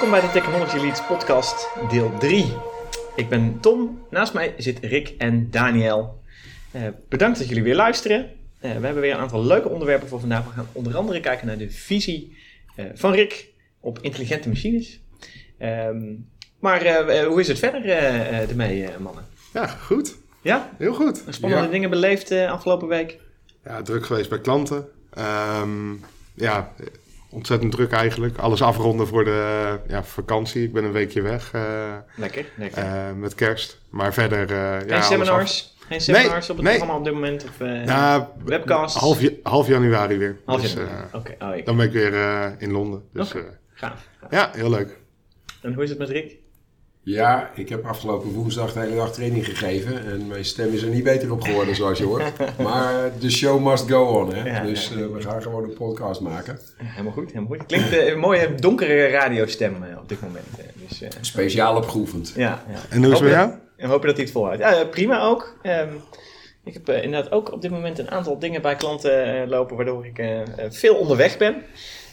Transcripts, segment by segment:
Welkom bij de Technology Leads podcast deel 3. Ik ben Tom, naast mij zit Rick en Daniel. Eh, bedankt dat jullie weer luisteren. Eh, we hebben weer een aantal leuke onderwerpen voor vandaag. We gaan onder andere kijken naar de visie eh, van Rick op intelligente machines. Ehm, maar hoe is het verder ermee, mannen? Ja, goed. Ja? Heel goed. Spannende Ja. dingen beleefd afgelopen week? Ja, druk geweest bij klanten. Ehm, ja, ontzettend druk eigenlijk. Alles afronden voor de ja, vakantie. Ik ben een weekje weg eh, Lekker, lekker. eh, met kerst. Maar verder... eh, ja, Geen alles seminars? Geen seminars op het nee. programma op dit moment? Of. Ja, webcasts? half, ja- half januari weer. Half Dus, januari. Oké, oh, ik- dan ben ik weer in Londen. Dus gaaf. ja, heel leuk. En hoe is het met Rick? Ja, ik heb afgelopen woensdag de hele dag training gegeven. En mijn stem is er niet beter op geworden, zoals je hoort. Maar de show must go on, hè. Ja, dus ja. eh, we gaan gewoon een podcast maken. Helemaal goed, helemaal goed. Het klinkt eh, een mooie donkere radiostem eh, op dit moment. dus, eh, Speciaal opgeoefend. ja, ja. En hoe is het met jou? En we hopen dat hij het volhoudt. Ja, prima ook. Ehm, ik heb inderdaad ook op dit moment een aantal dingen bij klanten lopen waardoor ik veel onderweg ben.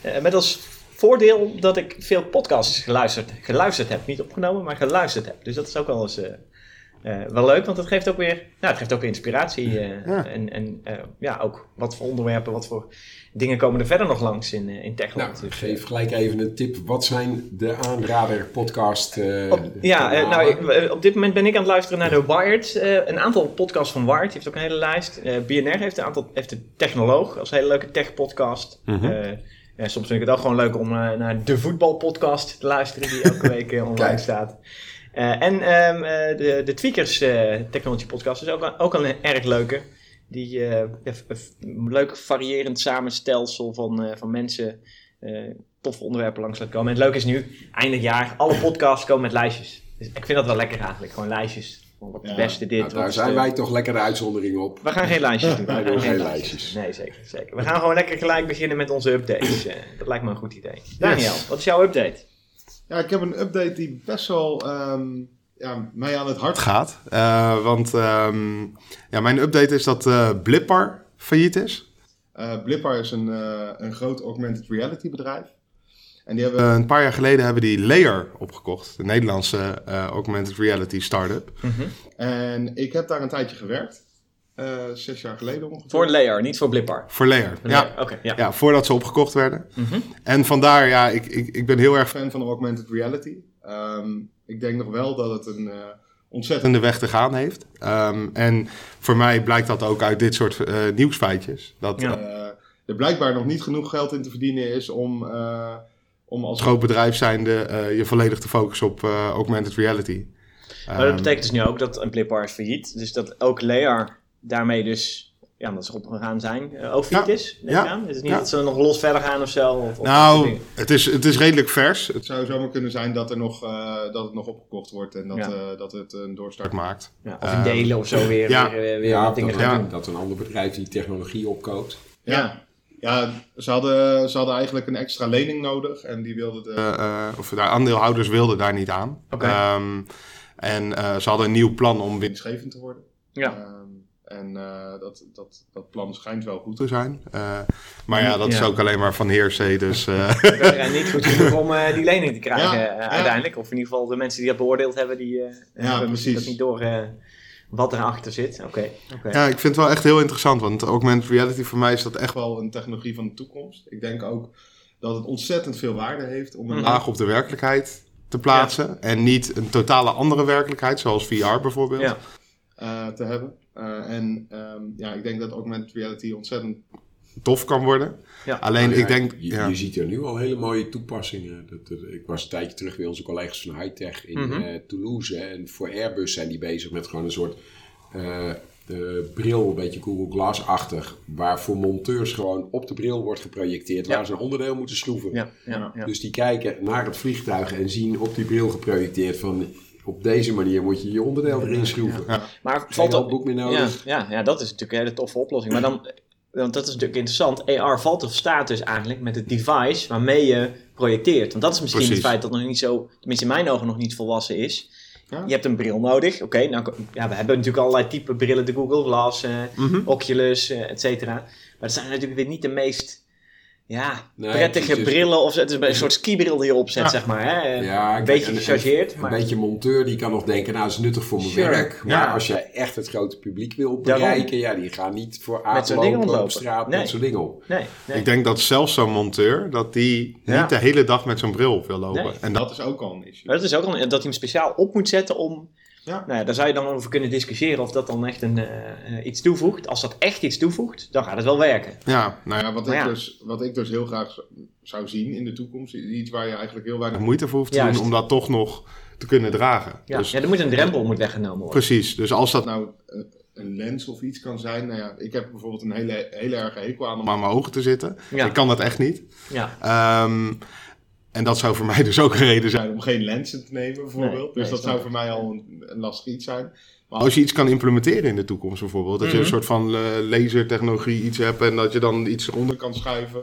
Eh, met als voordeel dat ik veel podcasts geluisterd, geluisterd heb. Niet opgenomen, maar geluisterd heb. Dus dat is ook wel eens eh, eh, wel leuk, want het geeft ook weer, nou, het geeft ook weer inspiratie. eh, Ja. En, en eh, ja, ook wat voor onderwerpen, wat voor dingen komen er verder nog langs in, in Techland. Nou, Dus, geef gelijk even een tip. Wat zijn de aanrader podcast eh, Op, ja, nou, ik- op dit moment ben ik aan het luisteren naar de Wired. eh, een aantal podcasts van Wired. Die heeft ook een hele lijst. Eh, BNR heeft een aantal, heeft de Technoloog als een hele leuke tech-podcast. Mhm. Eh, ja, soms vind ik het ook gewoon leuk om eh, naar de voetbalpodcast te luisteren, die elke week eh, online staat. Eh, en ehm, eh, de, de Tweakers Technology Podcast is ook, ook een erg leuke. Die leuk variërend samenstelsel van, van mensen toffe onderwerpen langs laat komen. En het leuke is nu, eindig jaar, alle podcasts komen met lijstjes. Dus ik vind dat wel lekker eigenlijk, gewoon lijstjes. Wat het Ja, beste dit, Nou, daar zijn de- wij toch lekker de uitzondering op. We gaan geen lijstjes doen. Wij doen geen lijstjes. Nee, zeker, zeker. We gaan gewoon lekker gelijk beginnen met onze updates. Eh, dat lijkt me een goed idee. Daniel, wat is jouw update? Ja, ik heb een update die best wel ehm, ja, mij aan het hart gaat. Eh, want ehm, ja, mijn update is dat eh Blippar failliet is. Uh, Blippar is een, eh, een groot augmented reality bedrijf. En die hebben Eh, een paar jaar geleden hebben die Layer opgekocht. De Nederlandse eh, augmented reality start-up. En ik heb daar een tijdje gewerkt. eh, zes jaar geleden ongeveer. Voor Layer, niet voor Blippar. Voor Layer. Ja. Layer, Oké, ja. ja, voordat ze opgekocht werden. Mhm. En vandaar, ja, ik, ik, ik ben heel erg fan van augmented reality. Ehm, ik denk nog wel dat het een eh, ontzettend... de weg te gaan heeft. Ehm, en voor mij blijkt dat ook uit dit soort eh, nieuwsfeitjes. Dat Ja. er blijkbaar nog niet genoeg geld in te verdienen is om, eh, om als groot bedrijf zijnde eh, je volledig te focussen op eh, augmented reality. Maar dat Ehm, betekent dus nu ook dat een Blippar is failliet. Dus dat ook Layer daarmee dus, ja, omdat ze opgegaan zijn, eh, ook failliet Ja. is. Neem Ja. aan. Het is niet Ja. dat ze nog los verder gaan of zo. Of, nou, het is, het is redelijk vers. Het zou zomaar kunnen zijn dat, er nog, eh, dat het nog opgekocht wordt en dat, Ja. eh, dat het een doorstart maakt. Ja, of in delen of zo weer, ja. weer, weer, weer Ja, wat dingen dat, gaan doen. dat een ander bedrijf die technologie opkoopt. Ja, ja ze, hadden, ze hadden eigenlijk een extra lening nodig en die wilden de... Eh, eh, of de aandeelhouders wilden daar niet aan. Ehm, en eh, ze hadden een nieuw plan om winst winstgevend te worden. Ja. Ehm, en eh, dat, dat, dat plan schijnt wel goed. te zijn. Eh, maar ja, dat is Ja. ook alleen maar van heersee. Dus eh, En niet goed genoeg om eh, die lening te krijgen Ja, ja. uiteindelijk. Of in ieder geval de mensen die dat beoordeeld hebben, die eh, hebben misschien precies. dat niet door eh, wat erachter zit. Oké, ja, ik vind het wel echt heel interessant. Want augmented reality voor mij is dat echt wel een technologie van de toekomst. Ik denk ook dat het ontzettend veel waarde heeft om een Mhm. laag op de werkelijkheid te plaatsen. En niet een totale andere werkelijkheid, zoals VR bijvoorbeeld. Ja. eh, te hebben. Eh, en ehm, ja, ik denk dat augmented reality ontzettend Tof kan worden. Ja. Alleen Nou ik denk... Je, ja. je ziet er nu al hele mooie toepassingen. Dat, dat- ik was een tijdje terug bij onze collega's van Hightech in Mhm. eh, Toulouse. En voor Airbus zijn die bezig met gewoon een soort eh, eh, bril, een beetje Google Glass-achtig. Waar voor monteurs gewoon op de bril wordt geprojecteerd. Ja. Waar ze een onderdeel moeten schroeven. Ja, ja, ja. Dus die kijken naar het vliegtuig en zien op die bril geprojecteerd van... Op deze manier moet je je onderdeel erin schroeven. Maar Geen valt handboek meer ja, nodig. ja, ja, dat is natuurlijk een hele toffe oplossing. Maar dan, want dat is natuurlijk interessant. AR valt of staat dus eigenlijk met het device waarmee je projecteert. Want dat is misschien Precies. het feit dat het nog niet zo, tenminste in mijn ogen nog niet volwassen is. Ja. Je hebt een bril nodig. Oké, nou, ja, we hebben natuurlijk allerlei type brillen. De Google Glass, eh, Mhm. Oculus, eh, et cetera. Maar dat zijn natuurlijk weer niet de meest ja, Nee, prettige het is- brillen of zo. Het is een soort skibril die je opzet, Ja. zeg maar. Hè? Ja, een kijk, beetje gechargeerd. Een Maar beetje monteur die kan nog denken, nou, dat is nuttig voor mijn Sure. werk. Maar Ja. als je echt het grote publiek wil Daarom. bereiken, ja, die gaan niet voor Met zo'n aap ding lopen op straat Nee. met zo'n ding op. nee, nee. Ik denk dat zelfs zo'n monteur, dat die Ja. niet de hele dag met zo'n bril op wil lopen. Nee. En dat, Dat is ook al een issue. Maar dat is ook al, dat hij hem speciaal op moet zetten om... Ja. Nou ja, daar zou je dan over kunnen discussiëren of dat dan echt een, eh, eh, iets toevoegt. Als dat echt iets toevoegt, dan gaat het wel werken. ja, nou ja, wat, Maar ik ja. Dus, wat ik dus heel graag zou zien in de toekomst, is iets waar je eigenlijk heel weinig... moeite voor hoeft te Juist. doen om dat toch nog te kunnen dragen. Ja, Dus ja er moet een drempel moet weggenomen worden. precies, dus als dat nou een lens of iets kan zijn. Nou ja, ik heb bijvoorbeeld een hele, hele erge hekel aan om aan mijn ogen te zitten, Ja. ik kan dat echt niet. Ja, Ehm, en dat zou voor mij dus ook een reden zijn. om geen lenzen te nemen bijvoorbeeld. Nee, dus nee, dat zou voor mij al een, een lastig iets zijn. Maar Als je iets kan implementeren in de toekomst bijvoorbeeld, dat je Mhm. een soort van eh, lasertechnologie iets hebt en dat je dan iets onder kan schuiven.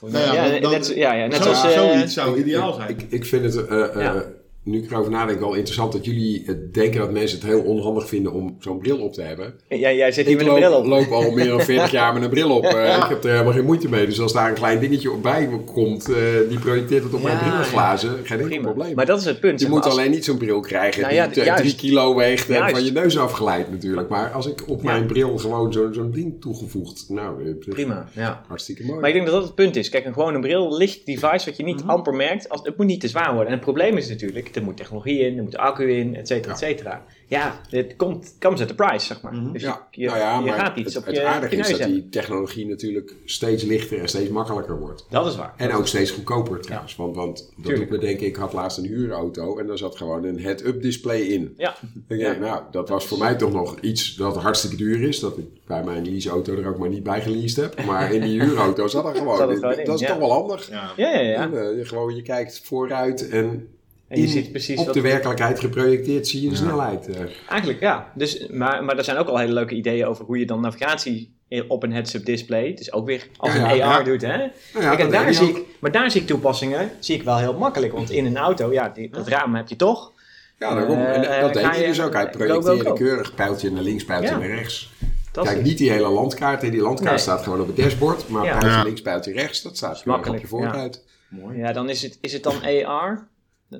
nou ja, ja, dat- dat- net, ja, ja, net Zo- zoals... eh, zoiets zou ideaal zijn. Ik, ik vind het, eh, eh, Ja. Nu ik erover nadenk, wel interessant dat jullie denken dat mensen het heel onhandig vinden om zo'n bril op te hebben. jij, jij zit hier Ik met een bril op. loop al meer dan 40 jaar met een bril op. Eh, Ik heb er helemaal geen moeite mee. Dus als daar een klein dingetje op bij komt, eh, die projecteert het op mijn Ja, brillenglazen, geen enkel probleem. Maar dat is het punt. je moet als- alleen niet zo'n bril krijgen Nou ja, die eh, juist. drie kilo weegt en Juist. van je neus afgeleid natuurlijk. Maar als ik op Ja. mijn bril gewoon zo- zo'n ding toegevoegd, nou, eh, Prima, ja. hartstikke mooi. Maar ik denk dat dat het punt is. Kijk, een, gewoon een bril, licht device wat je Mhm. niet amper merkt. Als, het moet niet te zwaar worden. En het probleem is natuurlijk, er moet technologie in, er moet accu in, et cetera, et cetera. Ja, het komt, comes at the price, zeg maar. Dus ja, je, nou ja, je maar gaat iets het, op het je, aardige is dat hebben. die technologie natuurlijk steeds lichter en steeds makkelijker wordt. Dat is waar. En ook steeds goedkoper trouwens. Want, want dat doet me denken, ik had laatst een huurauto en daar zat gewoon een head-up display in. Ja, Ik denk, nou, dat was voor mij toch nog iets dat hartstikke duur is. Dat ik bij mijn leaseauto er ook maar niet bij geleased heb. Maar in die huurauto zat er gewoon. Zat het gewoon in, dat is ja. toch wel handig. Ja. ja, ja. ja. En, eh, je, gewoon, je kijkt vooruit en, En je in- ziet precies op wat... de werkelijkheid geprojecteerd zie je de snelheid. eh. Eigenlijk ja. Dus, maar, maar er zijn ook al hele leuke ideeën over hoe je dan navigatie op een heads-up display. Dus ook weer als Ja, een ja, AR ja. doet, hè? Nou ja, Kijk, en daar zie ik, maar daar zie ik toepassingen zie ik wel heel makkelijk. Want in een auto, ja, die, dat raam heb je toch. Ja, daarom. Eh, en eh, dat deed je- dus ook. Hij projecteerde keurig pijltje naar links, pijltje Ja. naar rechts. Dat Kijk, is niet die hele landkaart. hè. Die landkaart Nee. staat gewoon op het dashboard. Maar Ja. pijltje Ja. links, pijltje rechts, dat staat keurig op je vooruit. Mooi. Ja, dan is het, is het dan AR.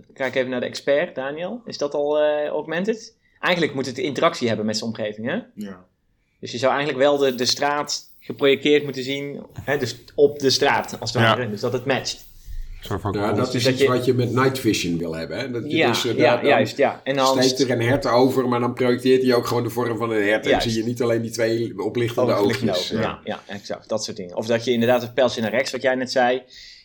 Dan Kijk even naar de expert, Daniel. Is dat al eh, augmented? Eigenlijk moet het interactie hebben met zijn omgeving, hè? Ja. Dus je zou eigenlijk wel de, de straat geprojecteerd moeten zien. Hè? Dus op de straat, als het Ja. ware. Dus dat het matcht. Ja, dat Dus is dat iets je- wat je met night vision wil hebben. Hè? Dat je Ja, dus, eh, ja daar- dan juist. Ja. En dan steekt er een hert over, maar dan projecteert hij ook gewoon de vorm van een hert. En Juist. zie je niet alleen die twee oplichtende oogjes. ogen. Ja, ja, exact. Dat soort dingen. Of dat je inderdaad het pijltje naar rechts, wat jij net zei.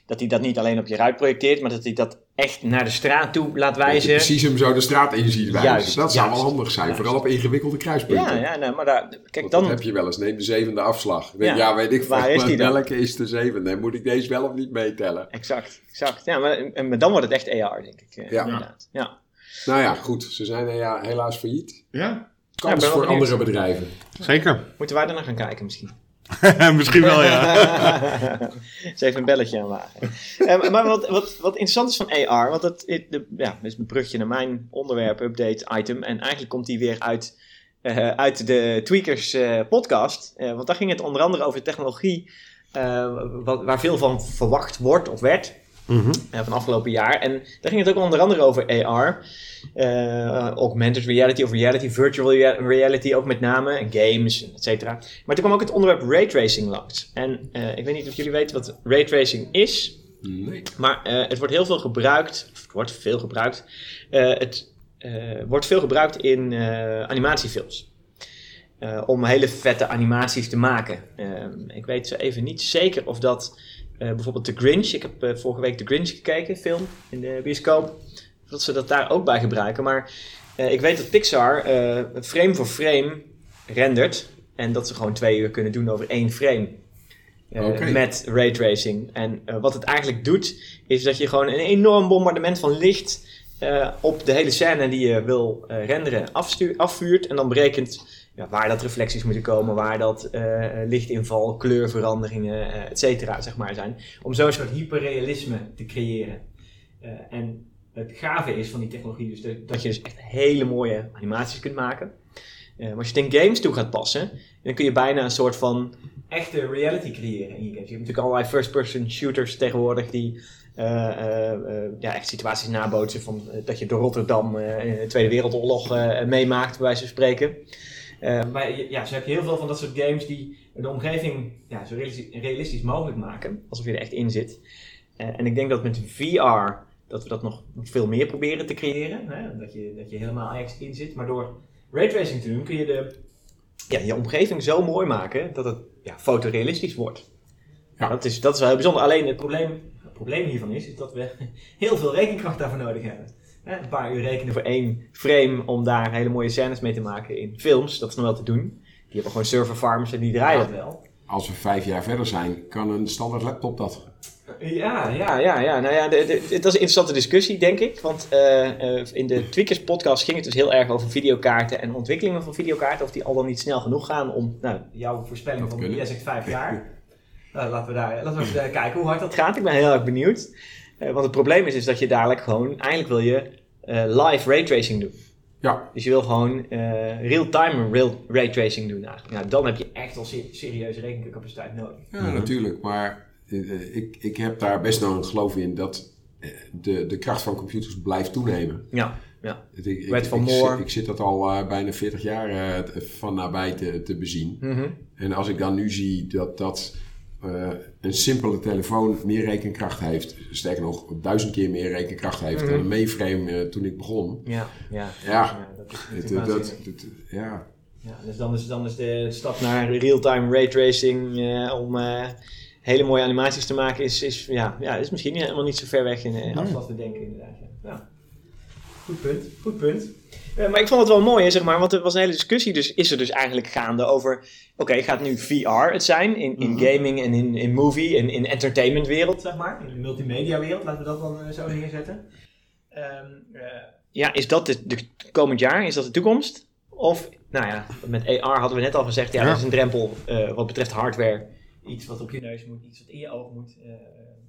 Dat hij dat niet alleen op je ruit projecteert, maar dat hij dat echt naar de straat toe laat Dat je wijzen. precies hem zo de straat in ziet wijzen. Juist, dat zou wel handig zijn, Juist. vooral op ingewikkelde kruispunten. Ja, ja nee, maar daar, kijk Want dan. dat heb je wel eens. Neem de zevende afslag. Ja, ja, weet ik waar is die dan? welke is de zevende? Moet ik deze wel of niet meetellen? Exact, exact. Ja, maar, en- maar dan wordt het echt AR, denk ik. eh, Ja. Inderdaad. Ja. Nou ja, goed. Ze zijn eh, ja, helaas failliet. Ja? Kans voor andere bedrijven. Zeker. Moeten wij er naar gaan kijken misschien? Misschien wel, ja. Eens even een belletje aanwagen. Eh, maar wat, wat, wat interessant is van AR, want dat, ja, is een brugje naar mijn onderwerp, update item. En eigenlijk komt die weer uit, eh, uit de Tweakers eh, podcast. Want daar ging het onder andere over technologie wat, waar veel van verwacht wordt of werd. Mhm. van afgelopen jaar. En daar ging het ook onder andere over AR. eh, augmented reality of reality, virtual rea- reality ook met name. En games, et cetera. Maar toen kwam ook het onderwerp raytracing langs. En eh, ik weet niet of jullie weten wat raytracing is. Nee. Maar eh, het wordt heel veel gebruikt. Of het wordt veel gebruikt. het wordt veel gebruikt in animatiefilms. Om hele vette animaties te maken. Ehm, ik weet even niet zeker of dat bijvoorbeeld The Grinch. Ik heb eh, vorige week The Grinch gekeken, film in de bioscoop. Dat ze dat daar ook bij gebruiken. Maar eh, ik weet dat Pixar eh, frame voor frame rendert. En dat ze gewoon twee uur kunnen doen over één frame. Eh, Oké. Met raytracing. En eh, wat het eigenlijk doet, is dat je gewoon een enorm bombardement van licht eh, op de hele scène die je wil eh, renderen afvuurt. En dan berekent ja, waar dat reflecties moeten komen, waar dat eh, lichtinval, kleurveranderingen, eh et cetera, zeg maar, zijn. Om zo'n soort hyperrealisme te creëren. Eh, en het gave is van die technologie dus dat, je dus echt hele mooie animaties kunt maken. Maar als je het in games toe gaat passen, dan kun je bijna een soort van echte reality creëren je hebt natuurlijk allerlei first-person shooters tegenwoordig die ja, echt situaties nabootsen van dat je door Rotterdam de Tweede Wereldoorlog meemaakt, bij wijze van spreken. Eh, maar ja, zo heb je heel veel van dat soort games die de omgeving ja, zo realistisch, realistisch mogelijk maken, alsof je er echt in zit. Eh, en ik denk dat met VR dat we dat nog veel meer proberen te creëren. Hè? Dat, je, dat je helemaal ergens in zit. Maar door raytracing te doen kun je de, ja, je omgeving zo mooi maken dat het ja, fotorealistisch wordt. Ja. Dat, is, dat is wel heel bijzonder. Alleen het probleem, het probleem hiervan is, is dat we heel veel rekenkracht daarvoor nodig hebben. Een paar uur rekenen voor één frame om daar hele mooie scènes mee te maken in films. Dat is nog wel te doen. Die hebben gewoon server farms en die draaien dat wel. Als we vijf jaar verder zijn, kan een standaard laptop dat. Ja, ja, ja, ja. Nou ja, de, de, het was een interessante discussie, denk ik. Want eh, eh, in de Tweakers podcast ging het dus heel erg over videokaarten en ontwikkelingen van videokaarten. Of die al dan niet snel genoeg gaan om nou, jouw voorspelling van jij zegt vijf jaar. Nou, laten we daar laten we even eh, kijken hoe hard dat gaat. Ik ben heel erg benieuwd. Eh, want het probleem is, is dat je dadelijk gewoon, eigenlijk wil je eh, live raytracing doen. Ja, Dus je wil gewoon eh, real-time real raytracing doen eigenlijk. Nou, dan heb je echt wel se- serieuze rekencapaciteit nodig. ja natuurlijk. Maar ik, ik heb daar best nog een geloof in dat de, de kracht van computers blijft toenemen. Ja, ja. Ik, ik, Wet van ik, Moore. zit- ik zit dat al bijna 40 jaar van nabij te, te bezien. Mhm. En als ik dan nu zie dat, dat een simpele telefoon meer rekenkracht heeft, sterker nog, duizend keer meer rekenkracht heeft Mhm. dan een mainframe eh, toen ik begon. Ja, ja. Ja, dat dat- ja. Ja, dus dan is, dan is de stap naar real-time raytracing eh, om eh, hele mooie animaties te maken, is, is, ja, ja, is misschien helemaal niet zo ver weg in, eh, als wat we denken inderdaad. Ja. Ja. Goed punt, goed punt. Eh, maar ik vond het wel mooi, hè, zeg maar, want er was een hele discussie, dus is er dus eigenlijk gaande over, oké, gaat nu VR het zijn in, in gaming en in, in movie en in entertainmentwereld, zeg maar, in de multimedia wereld, laten we dat dan eh, zo neerzetten. Ehm, eh, ja, is dat de, de komend jaar, is dat de toekomst? Of, nou ja, met AR hadden we net al gezegd, ja, Ja. dat is een drempel wat betreft hardware. Iets wat op je neus moet, iets wat in je oog moet.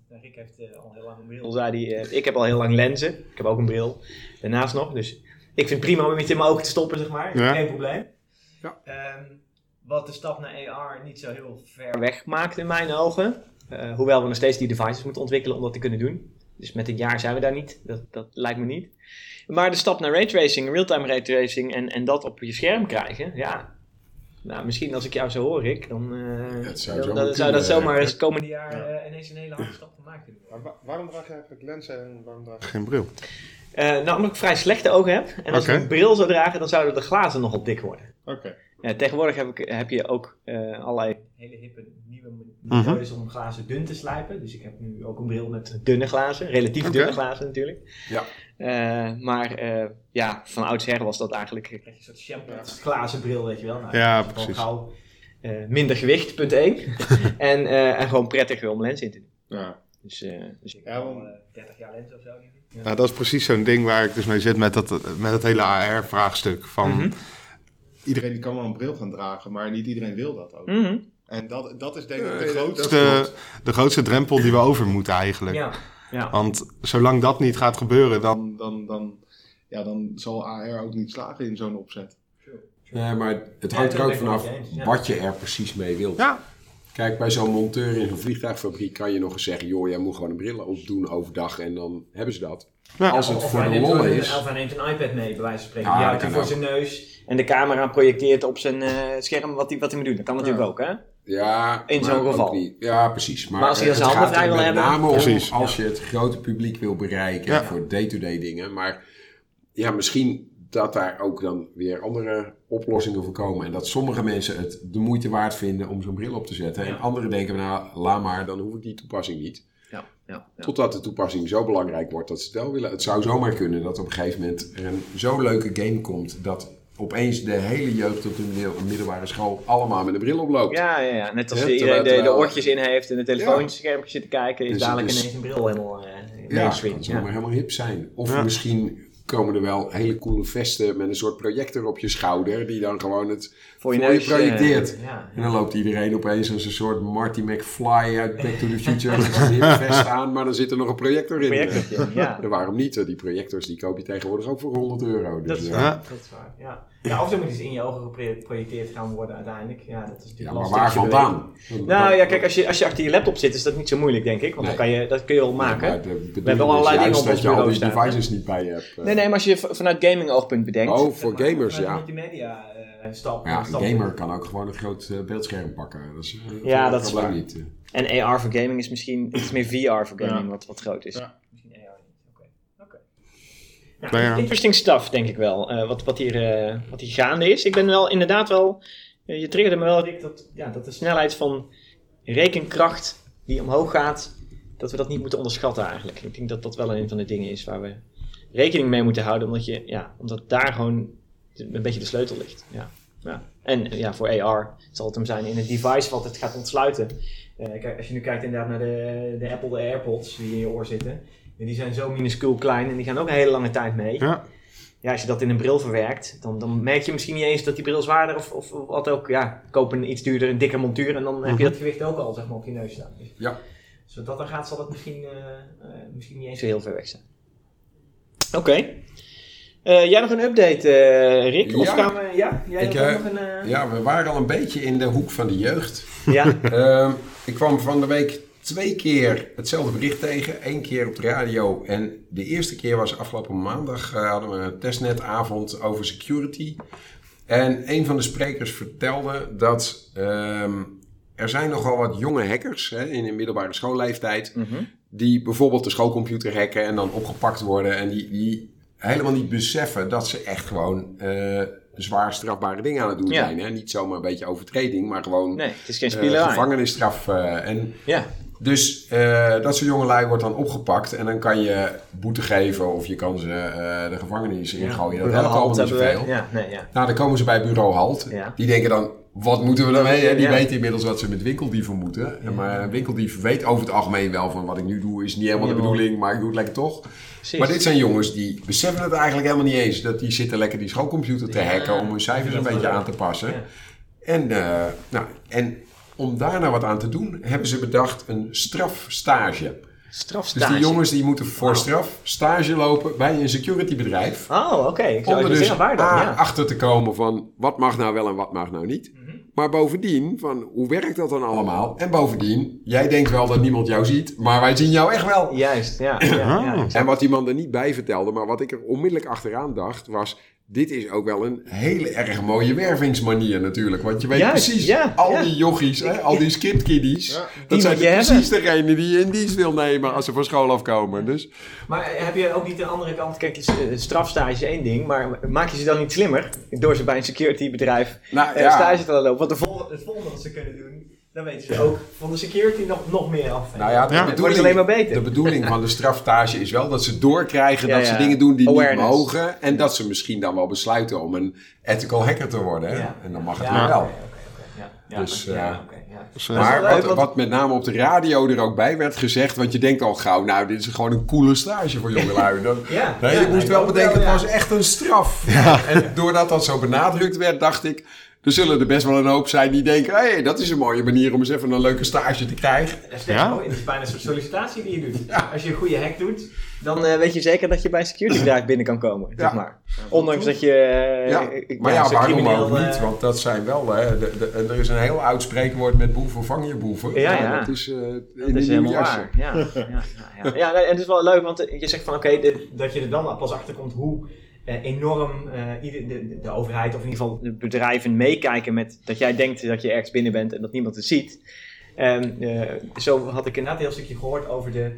Nou, Rick heeft al heel lang een bril, zei eh, ik heb al heel lang lenzen. Ik heb ook een bril daarnaast nog. Dus ik vind het prima om iets in mijn ogen te stoppen, zeg maar. Ja. Geen probleem. Ja. Ehm, wat de stap naar AR niet zo heel ver weg maakt in mijn ogen. Eh, hoewel we nog steeds die devices moeten ontwikkelen om dat te kunnen doen. Dus met een jaar zijn we daar niet. Dat, dat lijkt me niet. Maar de stap naar raytracing, real-time raytracing en, en dat op je scherm krijgen, ja. Nou, misschien als ik jou zo hoor, Rick, dan, eh, zou dan, zomaar dan zou dat zomaar eens het komende jaar eh, ineens een hele harde stap gemaakt kunnen worden. Maar wa- waarom draag je eigenlijk lenzen en waarom draag je geen bril? Eh, nou, omdat ik vrij slechte ogen heb. En als ik een bril zou dragen, dan zouden de glazen nogal dik worden. Oké. Ja, tegenwoordig heb, ik, heb je ook eh, allerlei hele hippe nieuwe Mhm. methodes om glazen dun te slijpen. Dus ik heb nu ook een bril met dunne glazen, relatief dunne glazen natuurlijk. Ja. Eh, maar eh, ja, van oudsher was dat eigenlijk een soort shampoo glazen bril, weet je wel. Nou, Ja, precies. gauw eh, minder gewicht, punt 1. en, eh, en gewoon prettiger om lens in te doen. Ja. Dus, eh, dus ik Ja, al want- eh, 30 jaar lens of zo. Ja. Nou, dat is precies zo'n ding waar ik dus mee zit met dat, met het hele AR-vraagstuk. Van Mhm. Iedereen die kan wel een bril gaan dragen, maar niet iedereen wil dat ook. Mhm. En dat, dat is denk ik de dat- grootste... de, grootste drempel die we over moeten eigenlijk. Ja, ja. Want zolang dat niet gaat gebeuren, dan... Dan, dan, ja, dan zal AR ook niet slagen in zo'n opzet. Nee, maar het Ja, hangt er dat ook vanaf wat je er precies mee wilt. Ja, Kijk, bij zo'n monteur in zo'n vliegtuigfabriek kan je nog eens zeggen... joh, jij moet gewoon een bril opdoen overdag en dan hebben ze dat. ja. Als het Of voor hij de neemt lol is... Of hij neemt een iPad mee, bij wijze van spreken. Ja, die dat houdt hij voor ook. zijn neus en de camera projecteert op zijn eh, scherm wat hij, wat hij moet doen. Dat kan natuurlijk Ja. ook, hè? Ja, In zo'n geval. niet. Ja, precies. Maar, Maar als hij zijn handen vrij wil met hebben- name om Precies. als je het grote publiek wil bereiken Ja. voor day-to-day dingen. Maar ja, misschien dat daar ook dan weer andere oplossingen voor komen. En dat sommige mensen het de moeite waard vinden om zo'n bril op te zetten. Ja. En anderen denken, nou, laat maar, dan hoef ik die toepassing niet. Ja, ja, ja. Totdat de toepassing zo belangrijk wordt dat ze het wel willen. Het zou zomaar kunnen dat op een gegeven moment er een zo leuke game komt... dat opeens de hele jeugd op de middel- middelbare school allemaal met een bril oploopt. Ja, ja, ja. Net als Ja, iedereen terwijl- de, oortjes in heeft en de telefoonschermpje zit te kijken, is Dus- dadelijk dus- ineens een bril helemaal eh Ja, mainstream. kan zomaar Ja. helemaal hip zijn. Of Ja. misschien komen er wel hele coole vesten met een soort projector op je schouder... die dan gewoon het Voor je voor je neus. projecteert. ja. En dan loopt iedereen opeens als een soort Marty McFly uit Back to the Future... hippe vest aan, maar dan zit er nog een projector in. Projectortje, ja. En waarom niet? Die projectors die koop je tegenwoordig ook voor 100 euro. Dus, Dat is eh, waar, Ja. dat is waar, ja. Ja, of zo moet iets in je ogen gepro- geprojecteerd gaan worden uiteindelijk. Ja, dat is Ja, natuurlijk maar wel waar een vandaan? Nou ja, kijk, als je, als je achter je laptop zit, is dat niet zo moeilijk, denk ik. Want Nee. dan kan je, dat kun je wel maken. Ja, maar de bedoeling hebben is allerlei dingen op dat ons je al bureau die staan, devices niet bij je hebt. eh. Nee, nee, maar als je vanuit gaming oogpunt bedenkt. Oh, voor maar, gamers, ja. multimedia eh, stap. Ja, een stap- gamer kan ook gewoon een groot eh, beeldscherm pakken. Dat is, Ja, een dat is waar. niet. En AR voor gaming is misschien iets meer VR voor gaming, Ja. wat, wat groot is. Ja. Misschien AR niet. Oké. Oké. Nou, Nou ja. Interesting stuff, denk ik wel. eh, wat, wat, hier, eh, wat hier gaande is. Ik ben wel inderdaad wel. eh, je triggerde me wel, Rick, dat, ja, dat de snelheid van rekenkracht die omhoog gaat, dat we dat niet moeten onderschatten eigenlijk. Ik denk dat dat wel een van de dingen is waar we rekening mee moeten houden, omdat, je, ja, omdat daar gewoon een beetje de sleutel ligt. Ja. Ja. En ja, voor AR zal het hem zijn in het device wat het gaat ontsluiten. Kijk, als je nu kijkt inderdaad naar de, de Apple de AirPods die in je oor zitten, ja, die zijn zo minuscuul klein en die gaan ook een hele lange tijd mee. Ja. Ja, als je dat in een bril verwerkt, dan, dan merk je misschien niet eens dat die bril zwaarder of, of wat ook. Ja, koop een iets duurder, een dikker montuur en dan heb je Mhm. dat gewicht ook al zeg maar, op je neus staan. Dus, Ja. dus wat dat dan gaat, zal het misschien, eh, eh, misschien niet eens zo heel ver weg zijn. Oké. Eh, jij nog een update, eh, Rick? Of Ja. gaan we. Ja, jij Ik, nog een. eh, Ja, we waren al een beetje in de hoek van de jeugd. ja. Ehm, ik kwam van de week twee keer hetzelfde bericht tegen. Eén keer op de radio. En de eerste keer was afgelopen maandag. eh, hadden we een testnetavond over security. En een van de sprekers vertelde dat ehm, er zijn nogal wat jonge hackers hè, in de middelbare schoolleeftijd. Mhm. Die bijvoorbeeld de schoolcomputer hacken en dan opgepakt worden. En die, die helemaal niet beseffen dat ze echt gewoon eh, zwaar strafbare dingen aan het doen Ja. zijn. Hè? Niet zomaar een beetje overtreding, maar gewoon Nee, het is geen spielerij. gevangenisstraf. en ja. Dus eh, dat soort jongelui wordt dan opgepakt en dan kan je boete geven of je kan ze eh, de gevangenis ingooien. Dat helpt allemaal niet we- zoveel. Ja, nee, ja. Nou, dan komen ze bij bureau Halt. Ja. Die denken dan, wat moeten we daarmee? Hè? Die Ja. weten inmiddels wat ze met winkeldieven moeten. Maar een winkeldief weet over het algemeen wel van wat ik nu doe is niet helemaal de bedoeling, maar ik doe het lekker toch. Precies. Maar dit zijn jongens die beseffen het eigenlijk helemaal niet eens. Dat die zitten lekker die schoolcomputer te Ja. hacken om hun cijfers een beetje aan te passen. Ja. En, eh, nou, en om daar nou wat aan te doen, hebben ze bedacht een strafstage. Dus Strafstage. die jongens die moeten voor Wauw. straf stage lopen bij een securitybedrijf. Oh, oké. Ik zou Om er dus dan. Ja. achter te komen van wat mag nou wel en wat mag nou niet. Mhm. Maar bovendien, van hoe werkt dat dan allemaal? En bovendien, jij denkt wel dat niemand jou ziet, maar wij zien jou echt wel. Juist, ja. ja, ja, Ah. En wat die man er niet bij vertelde, maar wat ik er onmiddellijk achteraan dacht, was... Dit is ook wel een hele erg mooie wervingsmanier natuurlijk. Want je weet Juist, precies, ja, al ja. die jochies, hè, al die skipkiddies... Ja. Die dat zijn precies degene die je in dienst wil nemen als ze van school afkomen. Dus Maar heb je ook niet de andere kant? Kijk, eh, strafstage is één ding, maar maak je ze dan niet slimmer door ze bij een securitybedrijf nou, eh, ja, stage te laten lopen? Want de volgende, het volgende wat ze kunnen doen, dan weten ze ook van de security nog, nog meer af. nou ja, de, Ja. Het wordt bedoeling, alleen maar beter. de bedoeling van de strafstage is wel dat ze doorkrijgen Ja, dat ze dingen doen die Awareness. niet mogen. En dat ze misschien dan wel besluiten om een ethical hacker te worden. En dan mag het Ja, weer wel. oké, oké, oké. Ja, Dus, ja, oké, ja. Maar- leuk, wat, met name op de radio er ook bij werd gezegd, want je denkt al gauw, nou, dit is gewoon een coole stage voor jongelui. Dan, Ja, nee, ja, je moest wel bedenken, wel, het was echt een straf. En doordat dat zo benadrukt werd, dacht ik, er zullen er best wel een hoop zijn die denken, hé, hey, dat is een mooie manier om eens even een leuke stage te krijgen. Sterker Ja? nog, het is bijna een soort sollicitatie die je doet. Ja. Als je een goede hack doet, dan eh, weet je zeker dat je bij een security bedrijf binnen kan komen. Zeg Ja. maar. Ondanks dat je... eh, Ja, ik- maar ja, zo'n waarom crimineel, ook niet? eh, Want dat zijn wel, hè, de, de- er is een heel oud spreekwoord met boeven vang je boeven. Ja, ja. Dat is eh, in Dat is helemaal jasje. waar. Ja, ja, ja, ja. ja nee, en het is wel leuk, want eh, je zegt van oké, dit- dat je er dan pas achter komt hoe eh, enorm eh, ieder, de, de, overheid of in ieder geval de bedrijven meekijken met dat jij denkt dat je ergens binnen bent en dat niemand het ziet. En eh, zo had ik inderdaad een heel stukje gehoord over de,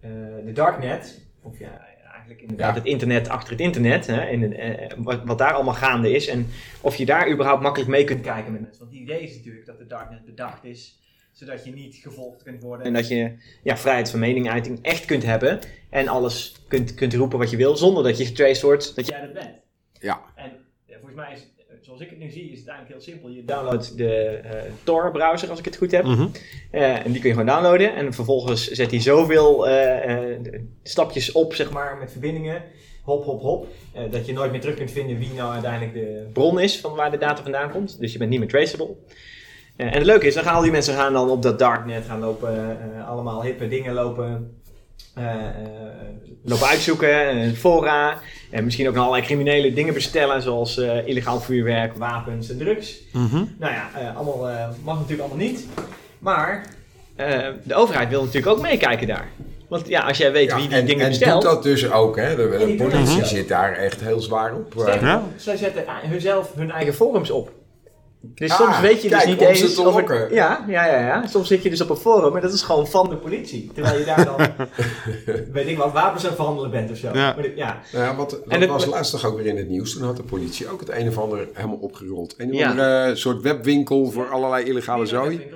eh, de darknet. Of ja, eigenlijk inderdaad Ja. het internet achter het internet. Hè, eh, wat, wat daar allemaal gaande is. En of je daar überhaupt makkelijk mee kunt kijken met mensen. Want het idee is natuurlijk dat de darknet bedacht is zodat je niet gevolgd kunt worden. En dat je ja, vrijheid van meningsuiting echt kunt hebben. En alles kunt, kunt roepen wat je wil, zonder dat je getraced wordt dat jij dat bent. Ja. En ja, volgens mij is, zoals ik het nu zie, is het eigenlijk heel simpel. Je downloadt de eh, Tor-browser, als ik het goed heb. Mhm. Eh, en die kun je gewoon downloaden. En vervolgens zet hij zoveel eh, eh, stapjes op, zeg maar, met verbindingen. Hop, hop, hop. eh, dat je nooit meer terug kunt vinden wie nou uiteindelijk de bron is van waar de data vandaan komt. Dus je bent niet meer traceable. En het leuke is, dan gaan al die mensen gaan dan op dat darknet gaan lopen, eh, allemaal hippe dingen lopen eh, eh, lopen uitzoeken, fora. En misschien ook nog allerlei criminele dingen bestellen, zoals eh, illegaal vuurwerk, wapens en drugs. Mhm. Nou ja, eh, allemaal, eh, mag natuurlijk allemaal niet. Maar eh, de overheid wil natuurlijk ook meekijken daar. Want ja, als jij weet Ja, wie die en, dingen en bestelt... doet dat dus ook, hè? De, politie dat. zit daar echt heel zwaar op. Ja. zij zetten hunzelf hun eigen forums op. Dus Ah, soms weet je dus kijk, niet om ze eens... ja, ja, ja, ja. Soms zit je dus op een forum en dat is gewoon van de politie. Terwijl je daar dan, weet ik wat, wapens aan het verhandelen bent of zo. Ja. Maar ja. Ja, wat, dat En het- was laatst toch ook weer in het nieuws. Toen had de politie ook het een of ander helemaal opgerold. Een of Ja. andere soort webwinkel voor allerlei illegale zooi.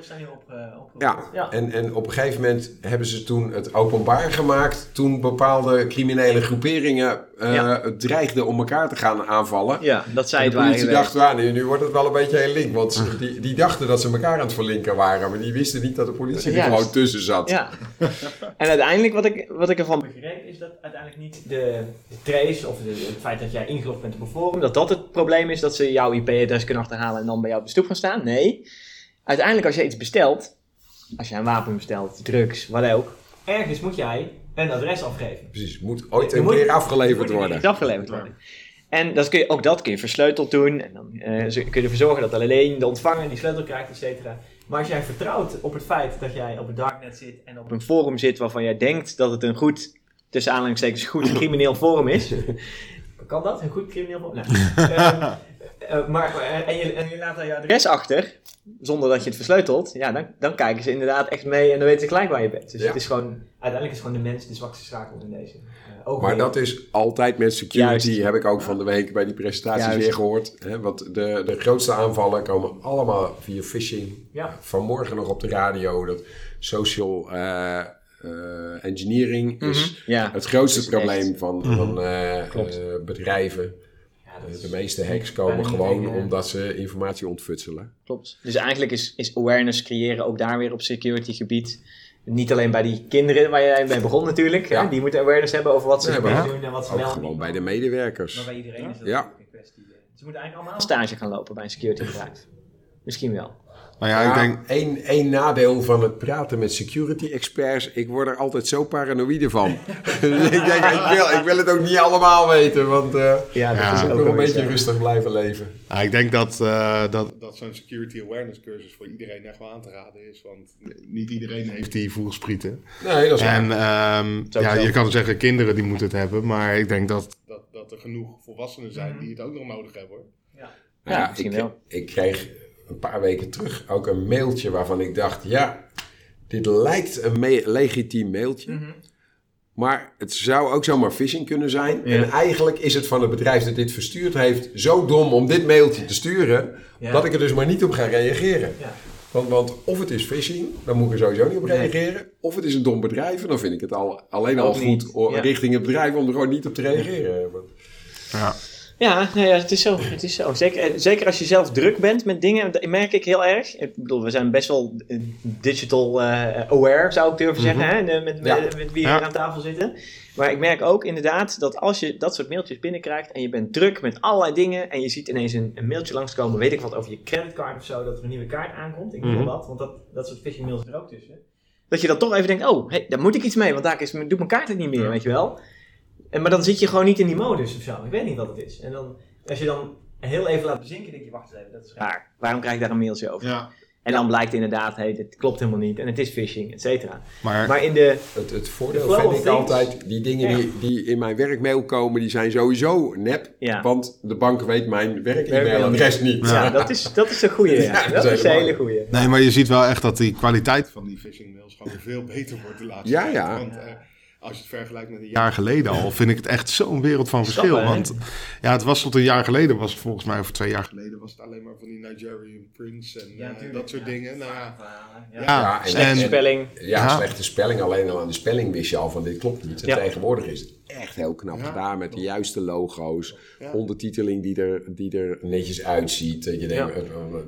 Eh. Ja, ja. En, en op een gegeven moment hebben ze toen het openbaar gemaakt. Toen bepaalde criminele groeperingen eh, Ja. dreigden om elkaar te gaan aanvallen. Ja, dat zij En het de waren politie geweest. dacht, "Ah, nu, nu wordt het wel een beetje heel link. Want die, die dachten dat ze elkaar aan het verlinken waren. Maar die wisten niet dat de politie er gewoon tussen zat. Ja. en uiteindelijk, wat ik, wat ik ervan begreep, is dat uiteindelijk niet de, de trace of de- het feit dat jij ingelogd bent op een forum, dat dat het probleem is dat ze jouw IP-adres kunnen achterhalen en dan bij jou op de stoep gaan staan. Nee. Uiteindelijk, als je iets bestelt, als je een wapen bestelt, drugs, wat ook, ergens moet jij een adres afgeven. Precies, moet ooit een moet- keer afgeleverd er worden. afgeleverd worden. En dat kun je, ook dat kun je versleuteld doen. En dan eh, zo- kun je ervoor zorgen dat alleen de ontvanger die sleutel krijgt, et cetera. Maar als jij vertrouwt op het feit dat jij op het darknet zit en op een forum zit waarvan jij denkt dat het een goed, tussen aanhalingstekens, goed crimineel forum is. Kan dat? Een goed crimineel forum? Ehm, eh, maar, eh, en, je, en je laat daar je adres achter, zonder dat je het versleutelt, ja, dan, dan kijken ze inderdaad echt mee en dan weten ze gelijk waar je bent. Dus Ja. het is gewoon, uiteindelijk is gewoon de mens de zwakste schakel in deze. Eh, ook Maar dat is altijd met security, Juist. heb ik ook van de week bij die presentaties Juist. weer gehoord. Hè, want de, de grootste aanvallen komen allemaal via phishing. Ja. Vanmorgen nog op de radio dat social eh, eh, engineering is Mhm. Ja. het grootste is probleem echt- van, van eh, eh, bedrijven. Ja, De meeste hacks komen gewoon omdat ze informatie ontfutselen. Klopt. Dus eigenlijk is, is awareness creëren ook daar weer op security gebied. Niet alleen bij die kinderen waar jij mee begon natuurlijk. Ja. Hè? Die moeten awareness hebben over wat ze kunnen doen en wat ze Ook wel gewoon bij de medewerkers. Maar bij iedereen is dat Ja. natuurlijk een kwestie. eh. Ze moeten eigenlijk allemaal stage gaan lopen bij een security bedrijf. Misschien wel. Nou ja, ik denk... één, één nadeel van het praten met security experts, ik word er altijd zo paranoïde van. Dus ik denk, ik wil, ik wil het ook niet allemaal weten, want eh Ja, dat ik is ook nog een beetje rustig blijven leven. Nou, ik denk dat, eh, dat Dat zo'n security awareness cursus voor iedereen echt wel aan te raden is. Want niet iedereen heeft die. voelsprieten. Nee, dat is En waar. ehm, ja, je kan zeggen kinderen die moeten het hebben, maar ik denk dat... Dat, dat er genoeg volwassenen zijn die het ook nog nodig hebben hoor. Ja, Ja, misschien ik, wel. ik kreeg een paar weken terug ook een mailtje waarvan ik dacht, ja, dit lijkt een me- legitiem mailtje. Mhm. Maar het zou ook zomaar phishing kunnen zijn. Ja. En eigenlijk is het van het bedrijf dat dit verstuurd heeft zo dom om dit mailtje te sturen, Ja. dat ik er dus maar niet op ga reageren. Ja. Want, want of het is phishing, dan moet ik er sowieso niet op Nee. reageren. Of het is een dom bedrijf, en dan vind ik het al, alleen al Ook goed o- Ja. richting het bedrijf om er gewoon niet op te reageren. Want- Ja. Ja, nou ja, het is zo. Het is zo. Zeker, eh, zeker als je zelf druk bent met dingen, dat merk ik heel erg. Ik bedoel, we zijn best wel eh, digital eh, aware, zou ik durven zeggen, hè, de- met, Ja. met, met wie Ja. hier aan tafel zitten. Maar ik merk ook inderdaad dat als je dat soort mailtjes binnenkrijgt en je bent druk met allerlei dingen en je ziet ineens een, een mailtje langskomen, weet ik wat, over je creditcard of zo, dat er een nieuwe kaart aankomt. Ik noem Mhm. wat, want dat, dat soort phishing mails er ook tussen. Dat je dan toch even denkt, oh, hey, daar moet ik iets mee, want daar is, doet mijn kaart het niet meer, weet je wel. En, maar dan zit je gewoon niet in die modus of zo. Ik weet niet wat het is. En dan, als je dan heel even laat bezinken, denk je, wacht eens even, dat is raar. Waarom krijg ik daar een mailtje over? Ja. En dan blijkt inderdaad, hey, dit klopt helemaal niet en het is phishing, et cetera. Maar, Maar in de, Het, het voordeel vind ik things. altijd, die dingen die, die in mijn werkmail komen, die zijn sowieso nep. ja, Want de bank weet mijn Werkmailadres werk-e-mailadres niet. ja, dat, is, dat is een goeie. Ja. Ja, dat dat is een hele goeie. nee, maar je ziet wel echt dat die kwaliteit Van die phishing mails gewoon veel beter wordt de laatste Ja, tijd. ja. Want eh, als je het vergelijkt met een jaar geleden al, vind ik het echt zo'n wereld van verschil. Stappen? Want ja, het was tot een jaar geleden, was het volgens mij, of twee jaar geleden. was het alleen maar van die Nigerian Prince en Ja, eh, dat soort ja. dingen. Nou ja, Ja. Ja, en- spelling. Ja, Ja. slechte spelling. Alleen al aan de spelling wist je al van dit klopt niet. En Ja. tegenwoordig is het echt heel knap Ja. gedaan met de juiste logo's. Ja. Ondertiteling die er, die er netjes uitziet. Dat je denkt, Ja. eh, eh,